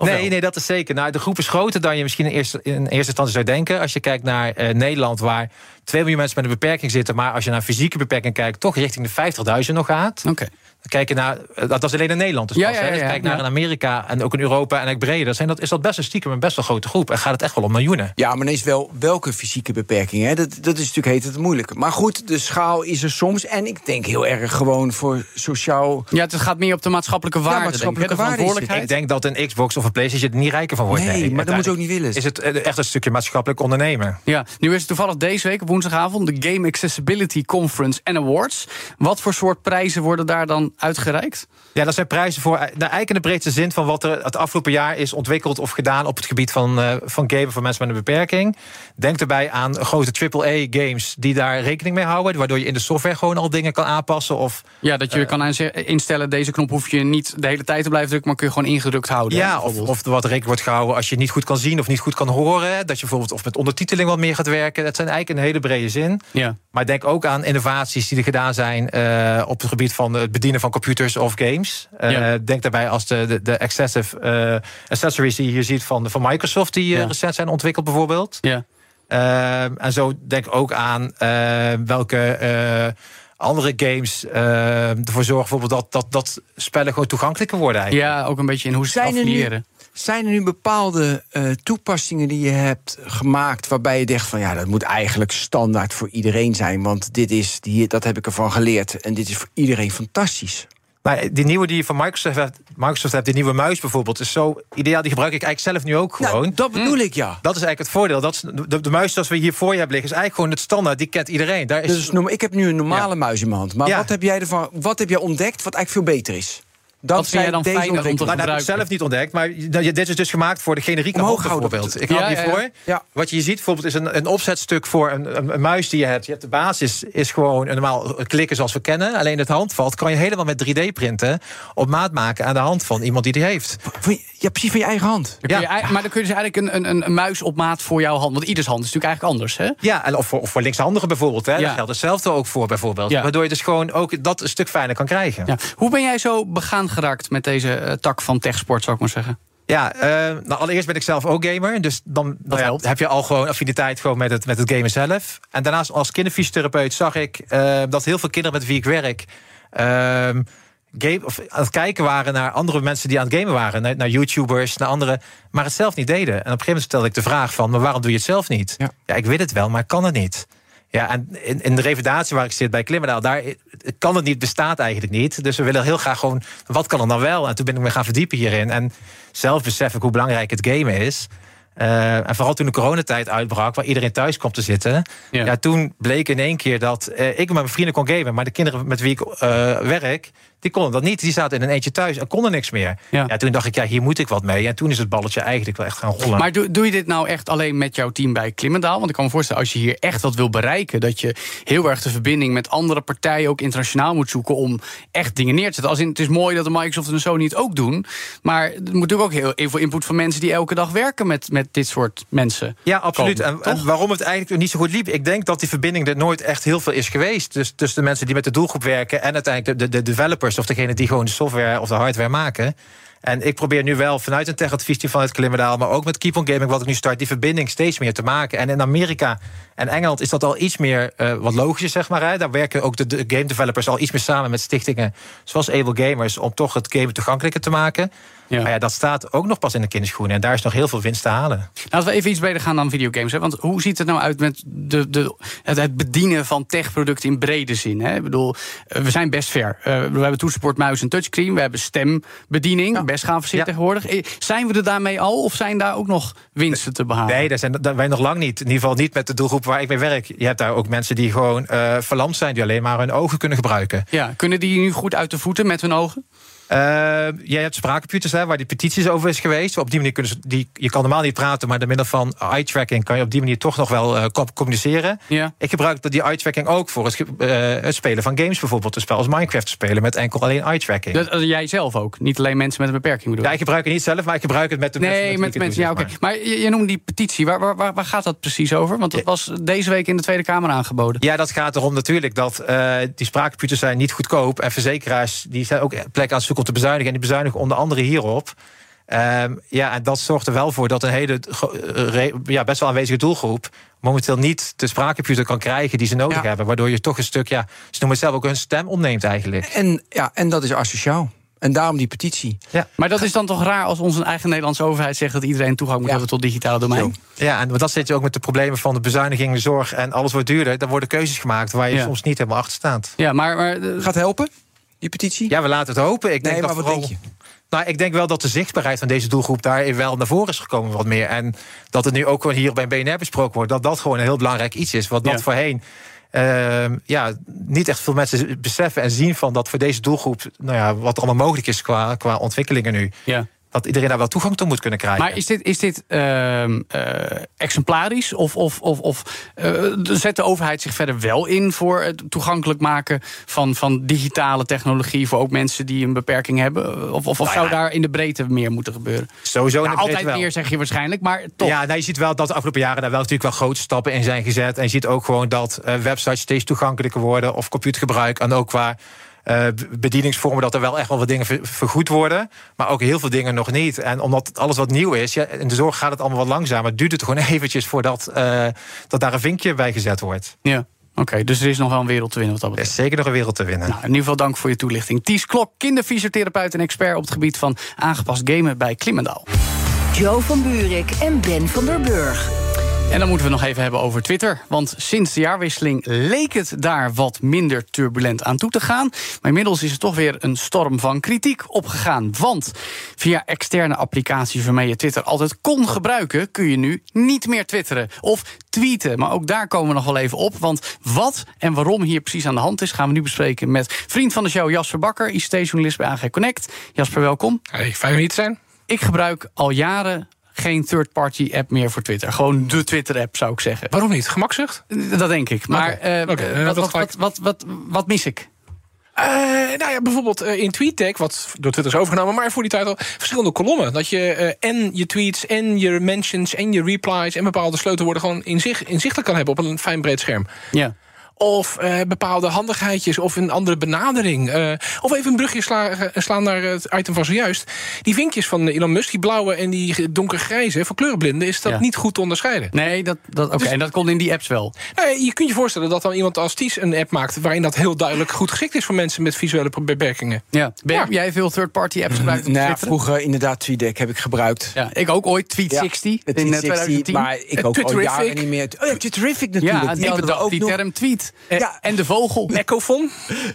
Nee, wel? nee, dat is zeker. Nou, de groep is groter dan je misschien in eerste, in eerste instantie zou denken. Als je kijkt naar eh, Nederland, waar 2 miljoen mensen met een beperking zitten, maar als je naar fysieke beperking kijkt, toch richting de 50.000 nog gaat. Oké. Kijk je naar, eh, dat is alleen in Nederland. Dus Ja, pas, ja, hè. ja, Dus ja, kijk naar ja. in Amerika en ook in Europa en ook breder. Zijn dat, is dat best een stiekem een best wel grote groep. En gaat het echt wel om miljoenen. Ja, maar is wel welke fysieke beperking. Hè? Dat, dat is natuurlijk heet het moeilijk. Maar goed, de schaal is er soms. En ik denk heel erg gewoon voor sociaal. Ja, het gaat meer op de maatschappelijke waarde. maatschappelijke denk ik, de denk dat een Xbox of een PlayStation niet rijker van wordt. Nee, maar dat moet je ook niet willen. Is het eh, echt een stukje maatschappelijk ondernemen? Ja, nu is het toevallig deze week op woensdagavond de Game Accessibility Conference and Awards. Wat voor soort prijzen worden daar dan uitgereikt? Ja, dat zijn prijzen voor. Nou, eigenlijk in de breedste zin van wat er het afgelopen jaar is ontwikkeld of gedaan op het gebied van, eh van gamen voor mensen met een beperking. Denk daarbij aan grote AAA-games die daar rekening mee houden, waardoor je in de software gewoon al dingen kan aanpassen. Of, Ja, dat je kan aanze- instellen, deze knop hoef je niet de hele tijd te blijven drukken, maar kun je gewoon ingedrukt houden. ja, of, bijvoorbeeld. of er wat rekening wordt gehouden als je niet goed kan zien of niet goed kan horen. Dat je bijvoorbeeld of met ondertiteling wat meer gaat werken. Dat zijn eigenlijk een hele brede zin. ja. Maar denk ook aan innovaties die er gedaan zijn eh, op het gebied van het bedienen van computers of games. Eh, Ja. Denk daarbij als de, de, de excessive eh, accessories die je hier ziet van, van Microsoft, die eh, Ja. recent zijn ontwikkeld bijvoorbeeld. ja. En zo denk ook aan eh, welke eh, andere games ervoor zorgen bijvoorbeeld dat, dat, dat spellen gewoon toegankelijker worden eigenlijk. ja, ook een beetje in hoe ze het Zijn er nu- affiliëren. Zijn er nu bepaalde eh, toepassingen die je hebt gemaakt waarbij je denkt van ja, dat moet eigenlijk standaard voor iedereen zijn, want dit is die, dat heb ik ervan geleerd en dit is voor iedereen fantastisch. Maar die nieuwe die je van Microsoft hebt, Microsoft hebt, die nieuwe muis bijvoorbeeld, is zo ideaal. Die gebruik ik eigenlijk zelf nu ook gewoon. Nou, dat bedoel ik ja. Dat is eigenlijk het voordeel. Dat is, de, de muis zoals we hier voor je hebben liggen, is eigenlijk gewoon het standaard. Die kent iedereen. Daar is, Dus noem- ik heb nu een normale muis in mijn hand, maar Ja. wat heb jij ervan? Wat heb jij ontdekt wat eigenlijk veel beter is? Dat Wat vind jij dan deze fijner om te. Nou, dat heb ik zelf niet ontdekt, maar dat je- dit is dus gemaakt voor de generieke houden. bijvoorbeeld. Ik hou Ja, het ja, hier ja. voor. Ja. Wat je hier ziet bijvoorbeeld is een, een opzetstuk voor een, een, een muis die je hebt. Je hebt de basis, is gewoon een normaal klikken zoals we kennen. Alleen het handvat kan je helemaal met 3D printen op maat maken aan de hand van iemand die die heeft. Ja, precies van je eigen hand. Dan kun je Ja. maar dan kun je dus eigenlijk een, een, een muis op maat voor jouw hand. Want ieders hand is natuurlijk eigenlijk anders, hè? Ja, en of voor, of voor linkshandigen bijvoorbeeld. Hè. Ja. Daar geldt hetzelfde ook voor bijvoorbeeld. Ja. Waardoor je dus gewoon ook dat een stuk fijner kan krijgen. Ja. Hoe ben jij zo begaan geraakt met deze eh, tak van techsport, zou ik maar zeggen? Ja, eh, nou, allereerst ben ik zelf ook gamer. Dus dan heb je al gewoon affiniteit gewoon met, het, met het gamen zelf. En daarnaast als kinderfysiotherapeut zag ik eh, dat heel veel kinderen met wie ik werk... ehm, game, of aan het kijken waren naar andere mensen die aan het gamen waren. Naar, naar YouTubers, naar anderen. Maar het zelf niet deden. En op een gegeven moment stelde ik de vraag van... maar waarom doe je het zelf niet? Ja. Ja, ik weet het wel, maar ik kan het niet. Ja, en in, in de revalidatie waar ik zit bij Klimmendaal... daar kan het niet, bestaat eigenlijk niet. Dus we willen heel graag gewoon... wat kan er dan wel? En toen ben ik me gaan verdiepen hierin. En zelf besef ik hoe belangrijk het gamen is... Eh, en vooral toen de coronatijd uitbrak, waar iedereen thuis kwam te zitten. Ja. Ja. toen bleek in één keer dat eh, ik met mijn vrienden kon gamen. Maar de kinderen met wie ik eh, werk, die konden dat niet. Die zaten in een eentje thuis en konden niks meer. Ja. Ja. toen dacht ik, ja, hier moet ik wat mee. En toen is het balletje eigenlijk wel echt gaan rollen. Maar doe, doe je dit nou echt alleen met jouw team bij Klimmendaal? Want ik kan me voorstellen, als je hier echt wat wil bereiken... dat je heel erg de verbinding met andere partijen... ook internationaal moet zoeken om echt dingen neer te zetten. Als in, het is mooi dat de Microsoft en Sony het ook doen... maar er moet natuurlijk ook heel, heel veel input van mensen... die elke dag werken met, met dit soort mensen. Ja, absoluut. komen, En, waarom het eigenlijk niet zo goed liep? Ik denk dat die verbinding er nooit echt heel veel is geweest. Dus tussen de mensen die met de doelgroep werken en uiteindelijk de, de, de developers of degene die gewoon de software of de hardware maken. En ik probeer nu wel vanuit een tech-adviesteam vanuit Klimmendaal, maar ook met Keep on Gaming, wat ik nu start, die verbinding steeds meer te maken. En in Amerika en Engeland is dat al iets meer eh, wat logischer, zeg maar. Hè. Daar werken ook de, de game developers al iets meer samen met stichtingen zoals Able Gamers om toch het game toegankelijker te maken. Ja. Maar ja, dat staat ook nog pas in de kinderschoenen. En daar is nog heel veel winst te halen. Laten we even iets breder gaan dan videogames. Hè? Want hoe ziet het nou uit met de, de, het, het bedienen van techproducten in brede zin? Hè? Ik bedoel, eh, we zijn best ver. Eh, we hebben toetsenbord, muis en touchscreen. We hebben stembediening, best geavanceerd Ja. tegenwoordig. Eh, Zijn we er daarmee al of zijn daar ook nog winsten te behalen? Nee, daar zijn daar wij nog lang niet. In ieder geval niet met de doelgroep waar ik mee werk. Je hebt daar ook mensen die gewoon eh, verlamd zijn, die alleen maar hun ogen kunnen gebruiken. Ja, kunnen die nu goed uit de voeten met hun ogen? Eh, jij hebt spraakcomputers hè, waar die petities over is geweest. Op die manier kunnen ze, die, je kan normaal niet praten, maar door middel van eye-tracking kan je op die manier toch nog wel eh, com- communiceren. Ja. Ik gebruik die eye-tracking ook voor het, eh, het spelen van games, bijvoorbeeld een spel als Minecraft te spelen met enkel alleen eye-tracking. Dat, jij zelf ook, niet alleen mensen met een beperking bedoel Ja, ik. ik gebruik het niet zelf, maar ik gebruik het met de Nee, mensen. met ik het mensen, ja, oké. maar. Maar je, je noemde die petitie. Waar, waar, waar, waar gaat dat precies over? Want dat was deze week in de Tweede Kamer aangeboden. Ja, dat gaat erom natuurlijk dat die spraakcomputers zijn niet goedkoop. En verzekeraars die zijn ook plek aan het zoeken om te bezuinigen. En die bezuinigen onder andere hierop. Ehm, ja, en dat zorgt er wel voor dat een hele eh, re- ja, best wel aanwezige doelgroep momenteel niet de spraakcomputer kan krijgen die ze nodig Ja. hebben. Waardoor je toch een stuk, ja, ze noemen het zelf ook hun stem ontneemt eigenlijk. En, ja, en dat is asociaal. En daarom die petitie. Ja. Maar dat is dan toch raar als onze eigen Nederlandse overheid zegt dat iedereen toegang moet Ja. hebben tot digitale domein? Ja, en dat zit je ook met de problemen van de bezuiniging, de zorg en alles wordt duurder. Dan worden keuzes gemaakt waar je Ja. soms niet helemaal achter staat. Ja, maar, maar eh, Gaat helpen, die petitie? Ja, we laten het hopen. Ik denk nee, dat maar vooral... denk je? Nou, ik denk wel dat de zichtbaarheid van deze doelgroep daar wel naar voren is gekomen wat meer. En dat het nu ook gewoon hier bij BNR besproken wordt. Dat dat gewoon een heel belangrijk iets is. Wat dat Ja. voorheen ehm, ja, niet echt veel mensen beseffen en zien van dat voor deze doelgroep, nou ja, wat er allemaal mogelijk is qua, qua ontwikkelingen nu. ja. Dat iedereen daar wel toegang toe moet kunnen krijgen. Maar is dit, is dit eh, exemplarisch? Of, of, of, of eh, zet de overheid zich verder wel in voor het toegankelijk maken van, van digitale technologie voor ook mensen die een beperking hebben? Of, of, of zou daar in de breedte meer moeten gebeuren? Sowieso in Ja, de breedte altijd wel. meer zeg je waarschijnlijk, maar toch. Ja, nou, je ziet wel dat de afgelopen jaren daar wel natuurlijk wel grote stappen in zijn gezet. En je ziet ook gewoon dat eh, websites steeds toegankelijker worden of computergebruik. En ook qua eh, b- bedieningsvormen dat er wel echt wel wat dingen ver- vergoed worden. Maar ook heel veel dingen nog niet. En omdat alles wat nieuw is, ja, in de zorg gaat het allemaal wat langzamer. Duurt het gewoon eventjes voordat eh, dat daar een vinkje bij gezet wordt. Ja. Oké, dus er is nog wel een wereld te winnen wat dat Er is zeker nog een wereld te winnen. Nou, in ieder geval dank voor je toelichting. Ties Klok, kinderfysiotherapeut en expert op het gebied van aangepast gamen bij Klimmendaal. Joe van Buurik en Ben van der Burg. En dan moeten we nog even hebben over Twitter. Want sinds de jaarwisseling leek het daar wat minder turbulent aan toe te gaan. Maar inmiddels is er toch weer een storm van kritiek opgegaan. Want via externe applicaties waarmee je Twitter altijd kon gebruiken, kun je nu niet meer twitteren of tweeten. Maar ook daar komen we nog wel even op. Want wat en waarom hier precies aan de hand is, gaan we nu bespreken met vriend van de show Jasper Bakker, ICT-journalist bij AG Connect. Jasper, welkom. Hey, fijn om hier te zijn. Ik gebruik al jaren geen third-party app meer voor Twitter. Gewoon de Twitter-app, zou ik zeggen. Waarom niet? Gemakzucht? Dat denk ik. Maar eh, dan wat, wat, gelijk. wat, wat, wat, wat mis ik? Eh, nou ja, bijvoorbeeld eh, in TweetDeck, wat door Twitter is overgenomen, maar voor die tijd al verschillende kolommen. Dat je eh, en je tweets en je mentions en je replies en bepaalde sleutelwoorden gewoon in zich, inzichtelijk kan hebben op een fijn breed scherm. Ja. Of eh, bepaalde handigheidjes of een andere benadering. Eh, of even een brugje sla- eh, slaan naar het item van zojuist. Die vinkjes van Elon Musk, die blauwe en die donkergrijze, voor kleurenblinden is dat Ja. niet goed te onderscheiden. Nee, dat, dat, oké. Dus- en dat kon in die apps wel. Nou je kunt je voorstellen dat dan iemand als Ties een app maakt... waarin dat heel duidelijk goed geschikt is voor mensen met visuele beperkingen. Ja. Ben Ja. jij veel third-party apps gebruikt om te Nou, vroeger inderdaad TweetDeck heb ik gebruikt. Ja, ik ook ooit. Tweet Ja, 60 het in eh, Tweet 60, 2010. Maar ik ook al jaren niet meer. Oh ja, Twitterific natuurlijk. ja, die ook die nog. term tweet. Ja. En de vogel. Ecofon,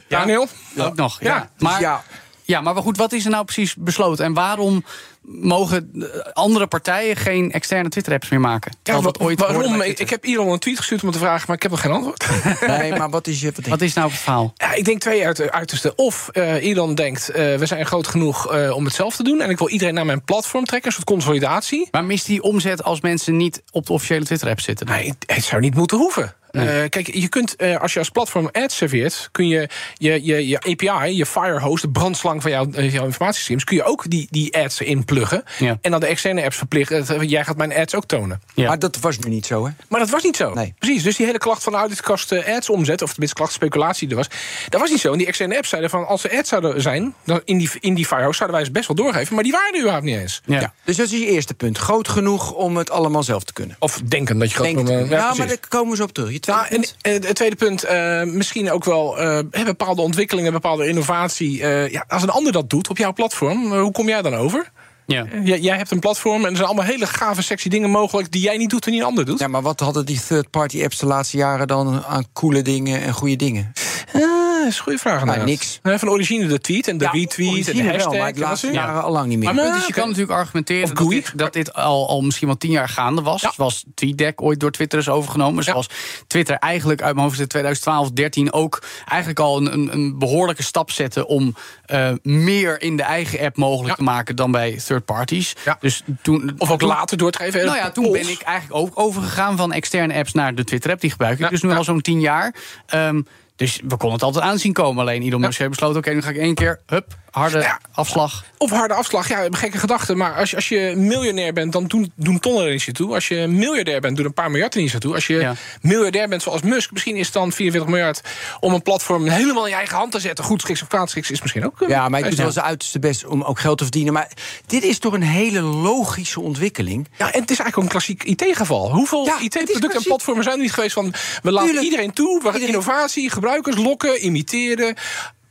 Daniel? Ook nog. Ja. Ja, Dus Maar, ja. ja, maar goed, wat is er nou precies besloten? En waarom mogen eh, andere partijen geen externe Twitter-apps meer maken? Ja, ooit waarom? Ik, heb Elon een tweet gestuurd om te vragen, maar ik heb nog geen antwoord. nee, maar wat is je... Wat Wat is nou het verhaal? Ja, ik denk twee uit, uitersten. Of eh, Elon denkt, eh, we zijn groot genoeg eh, om het zelf te doen... en ik wil iedereen naar mijn platform trekken, een soort consolidatie. Maar mist die omzet als mensen niet op de officiële Twitter-app zitten? Nee, het zou niet moeten hoeven. Eh, kijk, je kunt, eh, als je als platform ads serveert, kun je je, je, je API, je Firehost, de brandslang van jouw, eh, jouw informatiestreams, kun je ook die, die ads inpluggen. Ja. En dan de externe apps verplichten. Jij gaat mijn ads ook tonen. Ja. Maar dat was nu niet zo, hè? Maar dat was niet zo. Nee. Precies. Dus die hele klacht van nou, dit kost eh, ads omzet, of tenminste klacht speculatie er was, dat was niet zo. En die externe apps zeiden van als er ads zouden zijn, dan in die, in die Firehost zouden wij ze best wel doorgeven, maar die waren er überhaupt niet eens. Ja. Ja. Dus dat is je eerste punt. Groot genoeg om het allemaal zelf te kunnen. Of denken dat je het. doen. ja, eh, maar daar komen we zo op terug. Tweede Nou, en, punt? en het tweede punt, eh, misschien ook wel eh, bepaalde ontwikkelingen, bepaalde innovatie. eh, ja, als een ander dat doet op jouw platform, hoe kom jij dan over? Ja. Jij, jij hebt een platform en er zijn allemaal hele gave, sexy dingen mogelijk... die jij niet doet en die een ander doet. Ja, maar wat hadden die third-party apps de laatste jaren dan aan coole dingen en goede dingen? Ah, dat is een goede vraag. inderdaad. niks. Nee, Van origine de tweet en de retweet en de origine wel, hashtag. maar de laatste jaren al lang niet meer. Maar het Ja, is, je oké. kan natuurlijk argumenteren dat dit, dat dit al, al misschien wel tien jaar gaande was. Ja. Zoals TweetDeck ooit door Twitter is overgenomen. Ja. Zoals Twitter eigenlijk uit mijn hoofd in 2012, 13 ook eigenlijk al een, een, een behoorlijke stap zette om eh, meer in de eigen app mogelijk Ja. te maken dan bij third parties. Ja. Dus toen, Of ook toen- later door te geven. Nou ja, toen ben ik eigenlijk ook overgegaan van externe apps naar de Twitter-app. Die gebruik ik Ja, dus nu ja. al zo'n tien jaar. Ehm, dus we konden het altijd aanzien komen. Alleen Elon Musk heeft besloten, oké, nu ga ik één keer, hup, harde Ja. afslag. Of harde afslag, ja, een gekke gedachte. Maar als je, als je miljonair bent, dan doen, doen tonnen er niet toe. Als je miljardair bent, doen een paar miljard er niet toe. Als je Ja. miljardair bent zoals Musk, misschien is het dan 44 miljard... om een platform helemaal in je eigen hand te zetten. Goed schiks of kwaad schiks is misschien ook... eh, Ja, maar ik doe wel zijn uiterste best om ook geld te verdienen. Maar dit is toch een hele logische ontwikkeling. Ja, en het is eigenlijk ook een klassiek IT-geval. Hoeveel Ja, IT-producten en platformen zijn er niet geweest van... we laten Tuurlijk. iedereen toe, we gaan Iedereen- innovatie, gebruikers lokken, imiteren...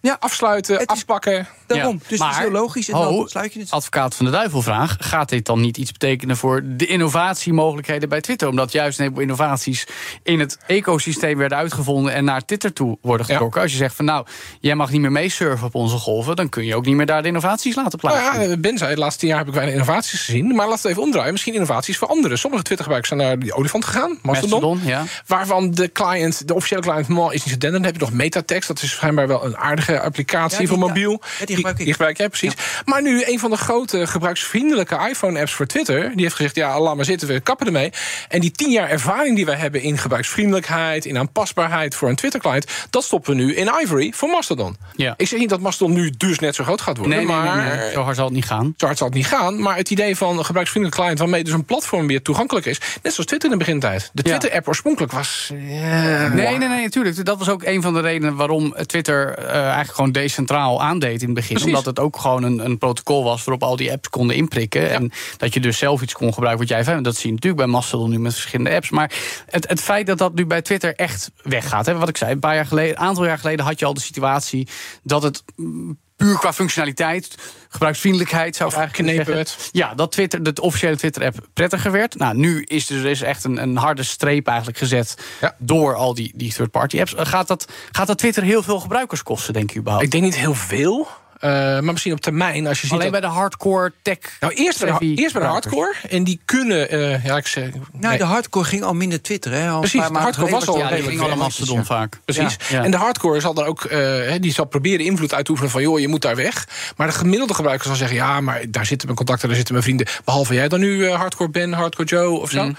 Ja. afsluiten, Het is- afpakken. Daarom. Ja, Dus het is heel logisch. En Ho, dan sluit je het. advocaat van de duivelvraag. Gaat dit dan niet iets betekenen voor de innovatiemogelijkheden bij Twitter? Omdat juist een heleboel innovaties in het ecosysteem werden uitgevonden en naar Twitter toe worden getrokken. Als je zegt van nou, jij mag niet meer meesurfen op onze golven, dan kun je ook niet meer daar de innovaties laten Nou plaatsvinden. ja, Ben zei, de laatste tien jaar heb ik weinig innovaties gezien. Maar laat het even omdraaien. Misschien innovaties voor anderen. Sommige Twitter-gebruikers zijn naar die olifant gegaan. Mastodon. Mastodon, ja. Waarvan de client, de officiële client, is niet zo dender. Dan heb je nog Metatext. Dat is schijnbaar wel een aardige applicatie Ja, die- voor mobiel. ja, die gebruik ik. Die gebruik jij precies. Maar nu een van de grote gebruiksvriendelijke iPhone-apps voor Twitter. Die heeft gezegd, ja, laat maar zitten, we kappen ermee. En die tien jaar ervaring die wij hebben in gebruiksvriendelijkheid... in aanpasbaarheid voor een Twitter-client... dat stoppen we nu in Ivory voor Mastodon. Ja. Ik zeg niet dat Mastodon nu dus net zo groot gaat worden. Nee, nee, nee, maar nee, zo hard zal het niet gaan. zo hard zal het niet gaan. Maar het idee van een gebruiksvriendelijke client... waarmee dus een platform weer toegankelijk is... net zoals Twitter in de begintijd. De Ja. Twitter-app oorspronkelijk was... ja, Nee, nee, nee, natuurlijk. Dat was ook een van de redenen waarom Twitter eh, eigenlijk gewoon decentraal aandeed in het begin. Precies. Omdat het ook gewoon een, een protocol was waarop al die apps konden inprikken. En dat je dus zelf iets kon gebruiken wat jij vindt. Dat zie je natuurlijk bij Mastodon nu met verschillende apps. Maar het, het feit dat dat nu bij Twitter echt weggaat. Hè, wat ik zei, een paar jaar geleden, een aantal jaar geleden had je al de situatie dat het. mm, Puur qua functionaliteit, gebruiksvriendelijkheid zou ik eigenlijk. Ja, dat Twitter, de officiële Twitter-app prettiger werd. Nou, nu is er dus echt een, een harde streep eigenlijk gezet Ja. door al die, die third-party apps. Gaat dat, gaat dat Twitter heel veel gebruikers kosten, denk je überhaupt? Ik denk niet heel veel. Eh, maar misschien op termijn, als je ziet Alleen dat- bij de hardcore tech. Nou, eerst bij, de, eerst bij de gebruikers. hardcore. En die kunnen... eh, ja, ik zeg, Nou, nee, de hardcore ging al minder twitteren. Hè? Al een Precies, de hardcore was al Ja, die ging allemaal ver. Mastodon vaak. Precies. Ja, ja. En de hardcore zal dan ook, eh, hè, die zal proberen invloed uit te oefenen van joh, je moet daar weg. Maar de gemiddelde gebruiker zal zeggen, ja, maar daar zitten mijn contacten, daar zitten mijn vrienden. Behalve jij dan nu hardcore Ben, hardcore Joe of zo. Mm.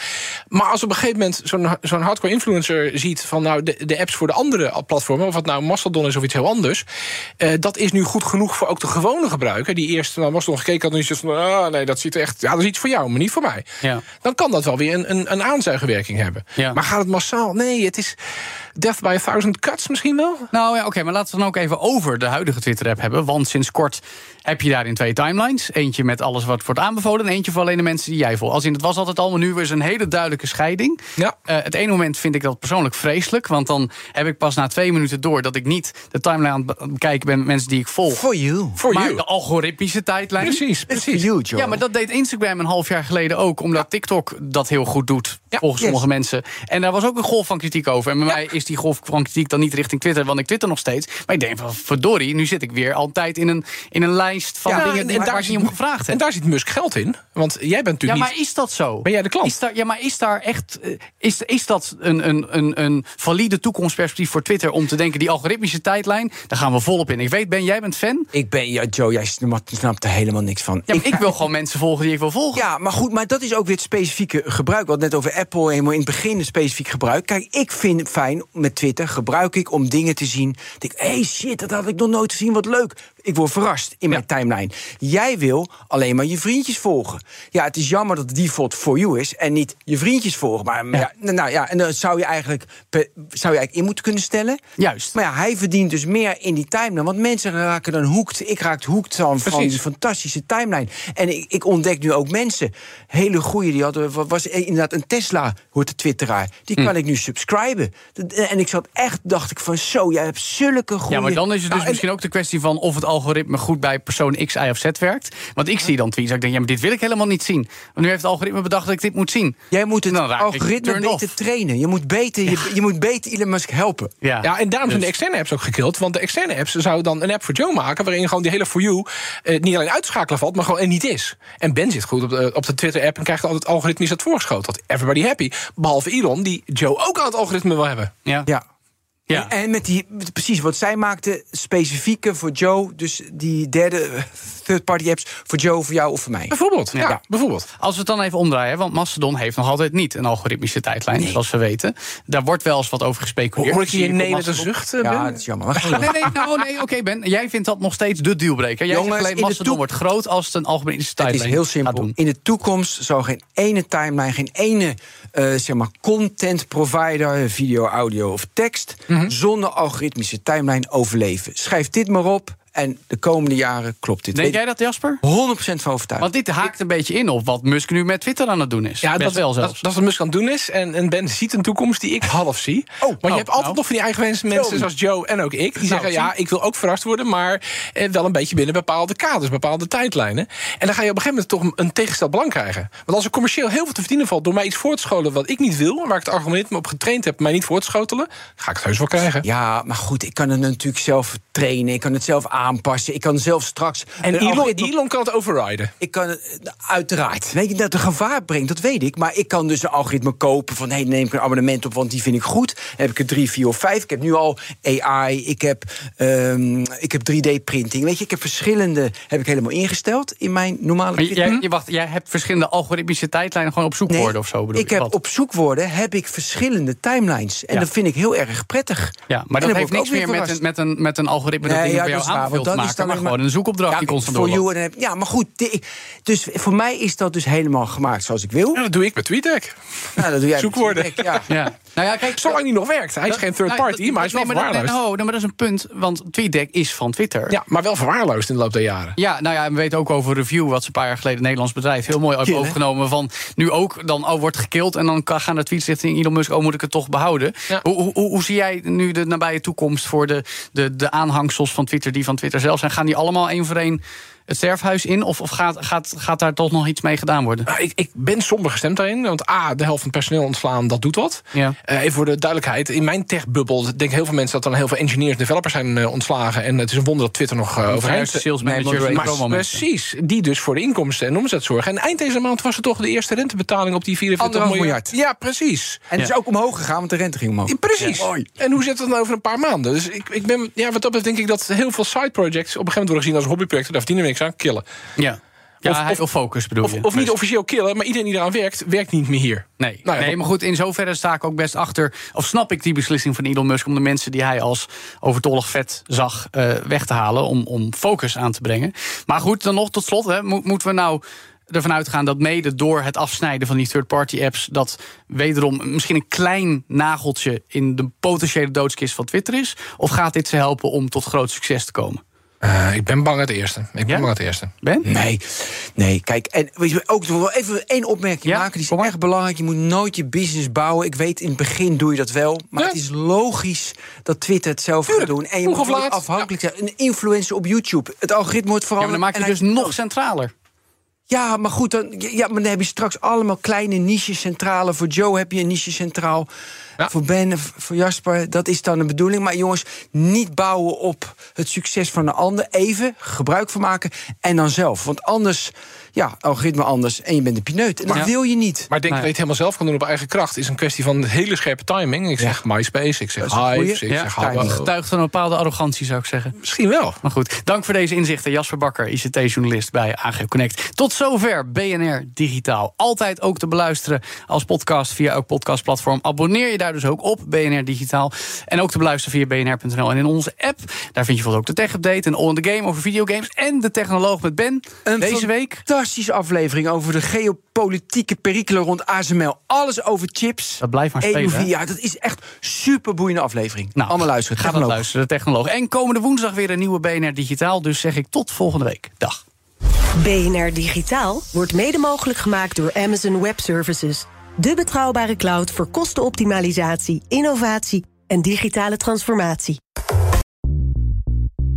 Maar als op een gegeven moment zo'n zo'n hardcore influencer ziet van nou de, de apps voor de andere platformen, of het nou Mastodon is of iets heel anders, eh, dat is nu goed genoeg voor ook de gewone gebruiker die eerst naar Mastodon gekeken had en die zegt van ah nee, dat ziet er echt, ja, dat is iets voor jou, maar niet voor mij. Ja. Dan kan dat wel weer een, een, een aanzuigerwerking hebben. Ja. Maar gaat het massaal? Nee, het is death by a thousand cuts misschien wel. Nou ja, oké, maar laten we dan ook even over de huidige Twitter-app hebben. Want sinds kort heb je daarin twee timelines. Eentje met alles wat wordt aanbevolen en eentje voor alleen de mensen die jij volgt. Als in, het was altijd al, maar nu is een hele duidelijke scheiding. Ja. Eh, het ene moment vind ik dat persoonlijk vreselijk. Want dan heb ik pas na twee minuten door dat ik niet de timeline aan het be- bekijken ben met mensen die ik volg. You. For maar you. de algoritmische tijdlijn. Precies, precies. you, Joe. Ja, maar dat deed Instagram een half jaar geleden ook. Omdat TikTok dat heel goed doet, Ja, volgens yes. sommige mensen. En daar was ook een golf van kritiek over. En bij mij is die golf van kritiek dan niet richting Twitter, want ik twitter nog steeds. Maar ik denk van, verdorie, nu zit ik weer altijd in een, in een lijst van Ja, dingen en- die, en waar daar ik niet om gevraagd En heb. daar zit Musk geld in. Want jij bent Ja, natuurlijk maar niet... is dat zo? Ben jij de klant? Is daar, ja, maar is daar echt. eh, Is, is dat een, een, een, een valide toekomstperspectief voor Twitter om te denken, die algoritmische tijdlijn, daar gaan we volop in. Ik weet, Ben, jij bent fan. Ik ben, ja, Joe, jij snapt, er helemaal niks van. Ja, ik wil gewoon mensen volgen die ik wil volgen. Ja, maar goed, maar dat is ook weer het specifieke gebruik. We hadden net over Apple, helemaal in het begin een specifiek gebruik. Kijk, ik vind het fijn met Twitter, gebruik ik om dingen te zien. Ik denk, hé hey, shit, dat had ik nog nooit gezien, wat leuk. Ik word verrast in mijn timeline. Jij wil alleen maar je vriendjes volgen. Ja, het is jammer dat de default for you is en niet je vriendjes volgen. Maar ja. nou ja, en dan zou je eigenlijk, zou je eigenlijk in moeten kunnen stellen. Juist. Maar ja, hij verdient dus meer in die timeline. Want mensen raken dan hoekt. Ik raak hoekt van, van die fantastische timeline. En ik, ik ontdek nu ook mensen. Hele goeie, die hadden, wa- was inderdaad een Tesla, hoort de twitteraar. Die Hm. kan ik nu subscriben. En ik zat echt, dacht ik van zo, jij hebt zulke goede... Ja, maar dan is het dus Nou, en- misschien ook de kwestie van of het algoritme goed bij persoon X, Y of Z werkt. Want ik zie dan tweets en ik denk, ja, maar dit wil ik helemaal niet zien. Want nu heeft het algoritme bedacht dat ik dit moet zien. Jij moet het algoritme beter off. trainen. Je moet beter, je, je moet beter Elon Musk helpen. Ja, Ja, en daarom zijn de Dus- externe apps ook gekild. Want de externe apps zouden dan een app voor Joe maken... waarin gewoon die hele For You eh, niet alleen uitschakelen valt... maar gewoon er niet is. En Ben zit goed op de, op de Twitter-app... en krijgt altijd algoritmisch dat voorgeschoten. Dat everybody happy. Behalve Elon, die Joe ook aan het algoritme wil hebben. ja. Ja. Ja. En met die, precies wat zij maakte, specifieke voor Joe. Dus die derde third-party apps voor Joe, voor jou of voor mij. Bijvoorbeeld. Ja, Ja. bijvoorbeeld. Als we het dan even omdraaien, want Mastodon heeft nog altijd niet een algoritmische tijdlijn, zoals we weten. Daar wordt wel eens wat over gespeculeerd. Hoor ik je nee met een zucht, eh, Ja, dat is jammer. Nee, nee, nou, nee, oké Ben. Jij vindt dat nog steeds de dealbreaker. Jij Jongens, alleen Mastodon wordt groot als het een algoritmische Het tijdlijn is heel simpel. doen. In de toekomst zal geen ene timeline, geen ene eh, zeg maar content provider, video, audio of tekst, Mhm. zonder algoritmische timeline overleven. Schrijf dit maar op en de komende jaren klopt dit. Denk jij dat, Jasper? 100% van overtuigd. Want dit haakt een beetje in op wat Musk nu met Twitter aan het doen is. Ja, Best dat, wel dat, zelfs. dat is wat Musk aan het doen is. En, en Ben ziet een toekomst die ik half zie. Want je oh, hebt altijd nou. nog van die eigenwijze mensen Tell me. zoals Joe en ook ik. Die zeggen, zie. ja, ik wil ook verrast worden... maar eh, wel een beetje binnen bepaalde kaders, bepaalde tijdlijnen. En dan ga je op een gegeven moment toch een tegengesteld belang krijgen. Want als er commercieel heel veel te verdienen valt... door mij iets voor te scholen wat ik niet wil... waar ik het algoritme op getraind heb, mij niet voor te schotelen... ga ik het heus wel krijgen. Ja, maar goed, ik kan het natuurlijk zelf trainen. Ik kan het zelf aanpassen. Ik kan zelf straks. En Elon, algoritme- Elon kan het overriden. Ik kan het, eh, uiteraard. Weet je, dat het gevaar brengt, dat weet ik. Maar ik kan dus een algoritme kopen van... hé, hey, neem ik een abonnement op, want die vind ik goed. Dan heb ik er drie, vier of vijf. Ik heb nu al AI, ik heb, ehm, ik heb 3D-printing. Weet je, ik heb verschillende... heb ik helemaal ingesteld in mijn normale... Maar jij, je, wacht, jij hebt verschillende algoritmische tijdlijnen gewoon op zoekwoorden of zo bedoel ik je? heb Wat? op zoekwoorden heb ik verschillende timelines. En Ja. dat vind ik heel erg prettig. Ja, maar En dat dan heeft ik niks meer met een, met, een, met een algoritme dat Nee, dingen ja, voor dat want te maken, dan maar gewoon een zoekopdracht Ja, die constant voor you en dan Ja, maar goed. die- dus voor mij is dat dus helemaal gemaakt zoals ik wil. Ja, dat doe ik met TweetDeck. Nou, dat doe jij met Zoekwoorden. Ja. Ja. Nou ja, kijk, Zolang die nog werkt. Hij is geen third nou, party, maar hij is wel nee, verwaarloosd. nee, oh, nou, maar dat is een punt, want TweetDeck is van Twitter. Ja, maar wel verwaarloosd in de loop der jaren. Ja, nou ja, en we weten ook over Review, wat ze een paar jaar geleden een Nederlands bedrijf heel mooi heeft overgenomen. Van nu ook dan oh, wordt gekild en dan kan- gaan de tweets richting Elon Musk. Oh, moet ik het toch behouden? Ja. Hoe, hoe, hoe zie jij nu de nabije toekomst voor de, de, de aanhangsels van Twitter die van Twitter zelf zijn? Gaan die allemaal één voor één het sterfhuis in? Of, of gaat, gaat, gaat daar toch nog iets mee gedaan worden? Nou, ik, ik ben somber gestemd daarin. Want A, de helft van het personeel ontslaan, dat doet wat. Ja. Eh, even voor de duidelijkheid. In mijn tech-bubbel denken heel veel mensen... dat er dan heel veel engineers en developers zijn eh, ontslagen. En het is een wonder dat Twitter nog uh, overeind sales managers mensen. Precies, die dus voor de inkomsten en omzet zorgen. En eind deze maand was er toch de eerste rentebetaling op die 44 Anderhalf miljard. Ja, precies. En het is ook omhoog gegaan, want de rente ging omhoog. Ja, Precies. Mooi. En hoe zit het dan over een paar maanden? Dus ik, ik ben, ja, wat dat betreft denk ik dat heel veel side projects... op een gegeven moment worden gezien als hobbyprojecten. Daar verdienen we niks aan, killen. Ja, ja Of- hij of- focus bedoel Of, je? of niet officieel killen, maar iedereen die eraan werkt... werkt niet meer hier. Nee, Nou ja, nee, maar goed, in zoverre sta ik ook best achter. Of snap ik die beslissing van Elon Musk om de mensen die hij als overtollig vet zag eh, weg te halen. Om, om focus aan te brengen. Maar goed, dan nog tot slot. Hè, mo- moeten we nou ervan uitgaan dat mede door het afsnijden van die third-party apps. dat wederom misschien een klein nageltje in de potentiële doodskist van Twitter is? Of gaat dit ze helpen om tot groot succes te komen? Eh, ik ben bang het eerste. Ik ben Ja? bang het eerste. Ben? Nee, nee, kijk, en weet je, ook nog wel even één opmerking Ja, maken. Die is kom echt belangrijk. Je moet nooit je business bouwen. Ik weet, in het begin doe je dat wel. Maar Ja. het is logisch dat Twitter het zelf gaat doen. En je vroeg moet afhankelijk zijn. Een influencer op YouTube. Het algoritme wordt veranderd. dan maak je en dus hij- nog centraler. Ja, maar goed, dan, ja, maar dan heb je straks allemaal kleine niches centrale. Voor Joe heb je een niche centraal. Voor Ben, voor Jasper, dat is dan de bedoeling. Maar jongens, niet bouwen op het succes van de ander. Even gebruik van maken en dan zelf. Want anders, ja, algoritme anders en je bent de pineut. En dat wil je niet. Maar ik denk Nee. dat je het helemaal zelf kan doen op eigen kracht. is een kwestie van hele scherpe timing. Ik zeg MySpace, ik zeg Dat is een Hive, goeie. ik Ja, zeg. Habbo. Getuigt van een bepaalde arrogantie, zou ik zeggen. Misschien wel. Maar goed, dank voor deze inzichten. Jasper Bakker, ICT-journalist bij AG Connect. Tot zover BNR Digitaal. Altijd ook te beluisteren als podcast via elk podcastplatform. Abonneer je daar dus ook op, BNR Digitaal. En ook te beluisteren via bnr.nl en in onze app. Daar vind je bijvoorbeeld ook de Tech Update en All in the Game over videogames. En de Technoloog met Ben. Een deze week. Fantastische aflevering over de geopolitieke perikelen rond ASML. Alles over chips. Dat blijft maar spelen, EUV, ja, dat is echt super boeiende aflevering. Nou, Allemaal luisteren. Ga Technoloog. luisteren, de Technoloog. En komende woensdag weer een nieuwe BNR Digitaal. Dus zeg ik tot volgende week. Dag. BNR Digitaal wordt mede mogelijk gemaakt door Amazon Web Services. De betrouwbare cloud voor kostenoptimalisatie, innovatie en digitale transformatie.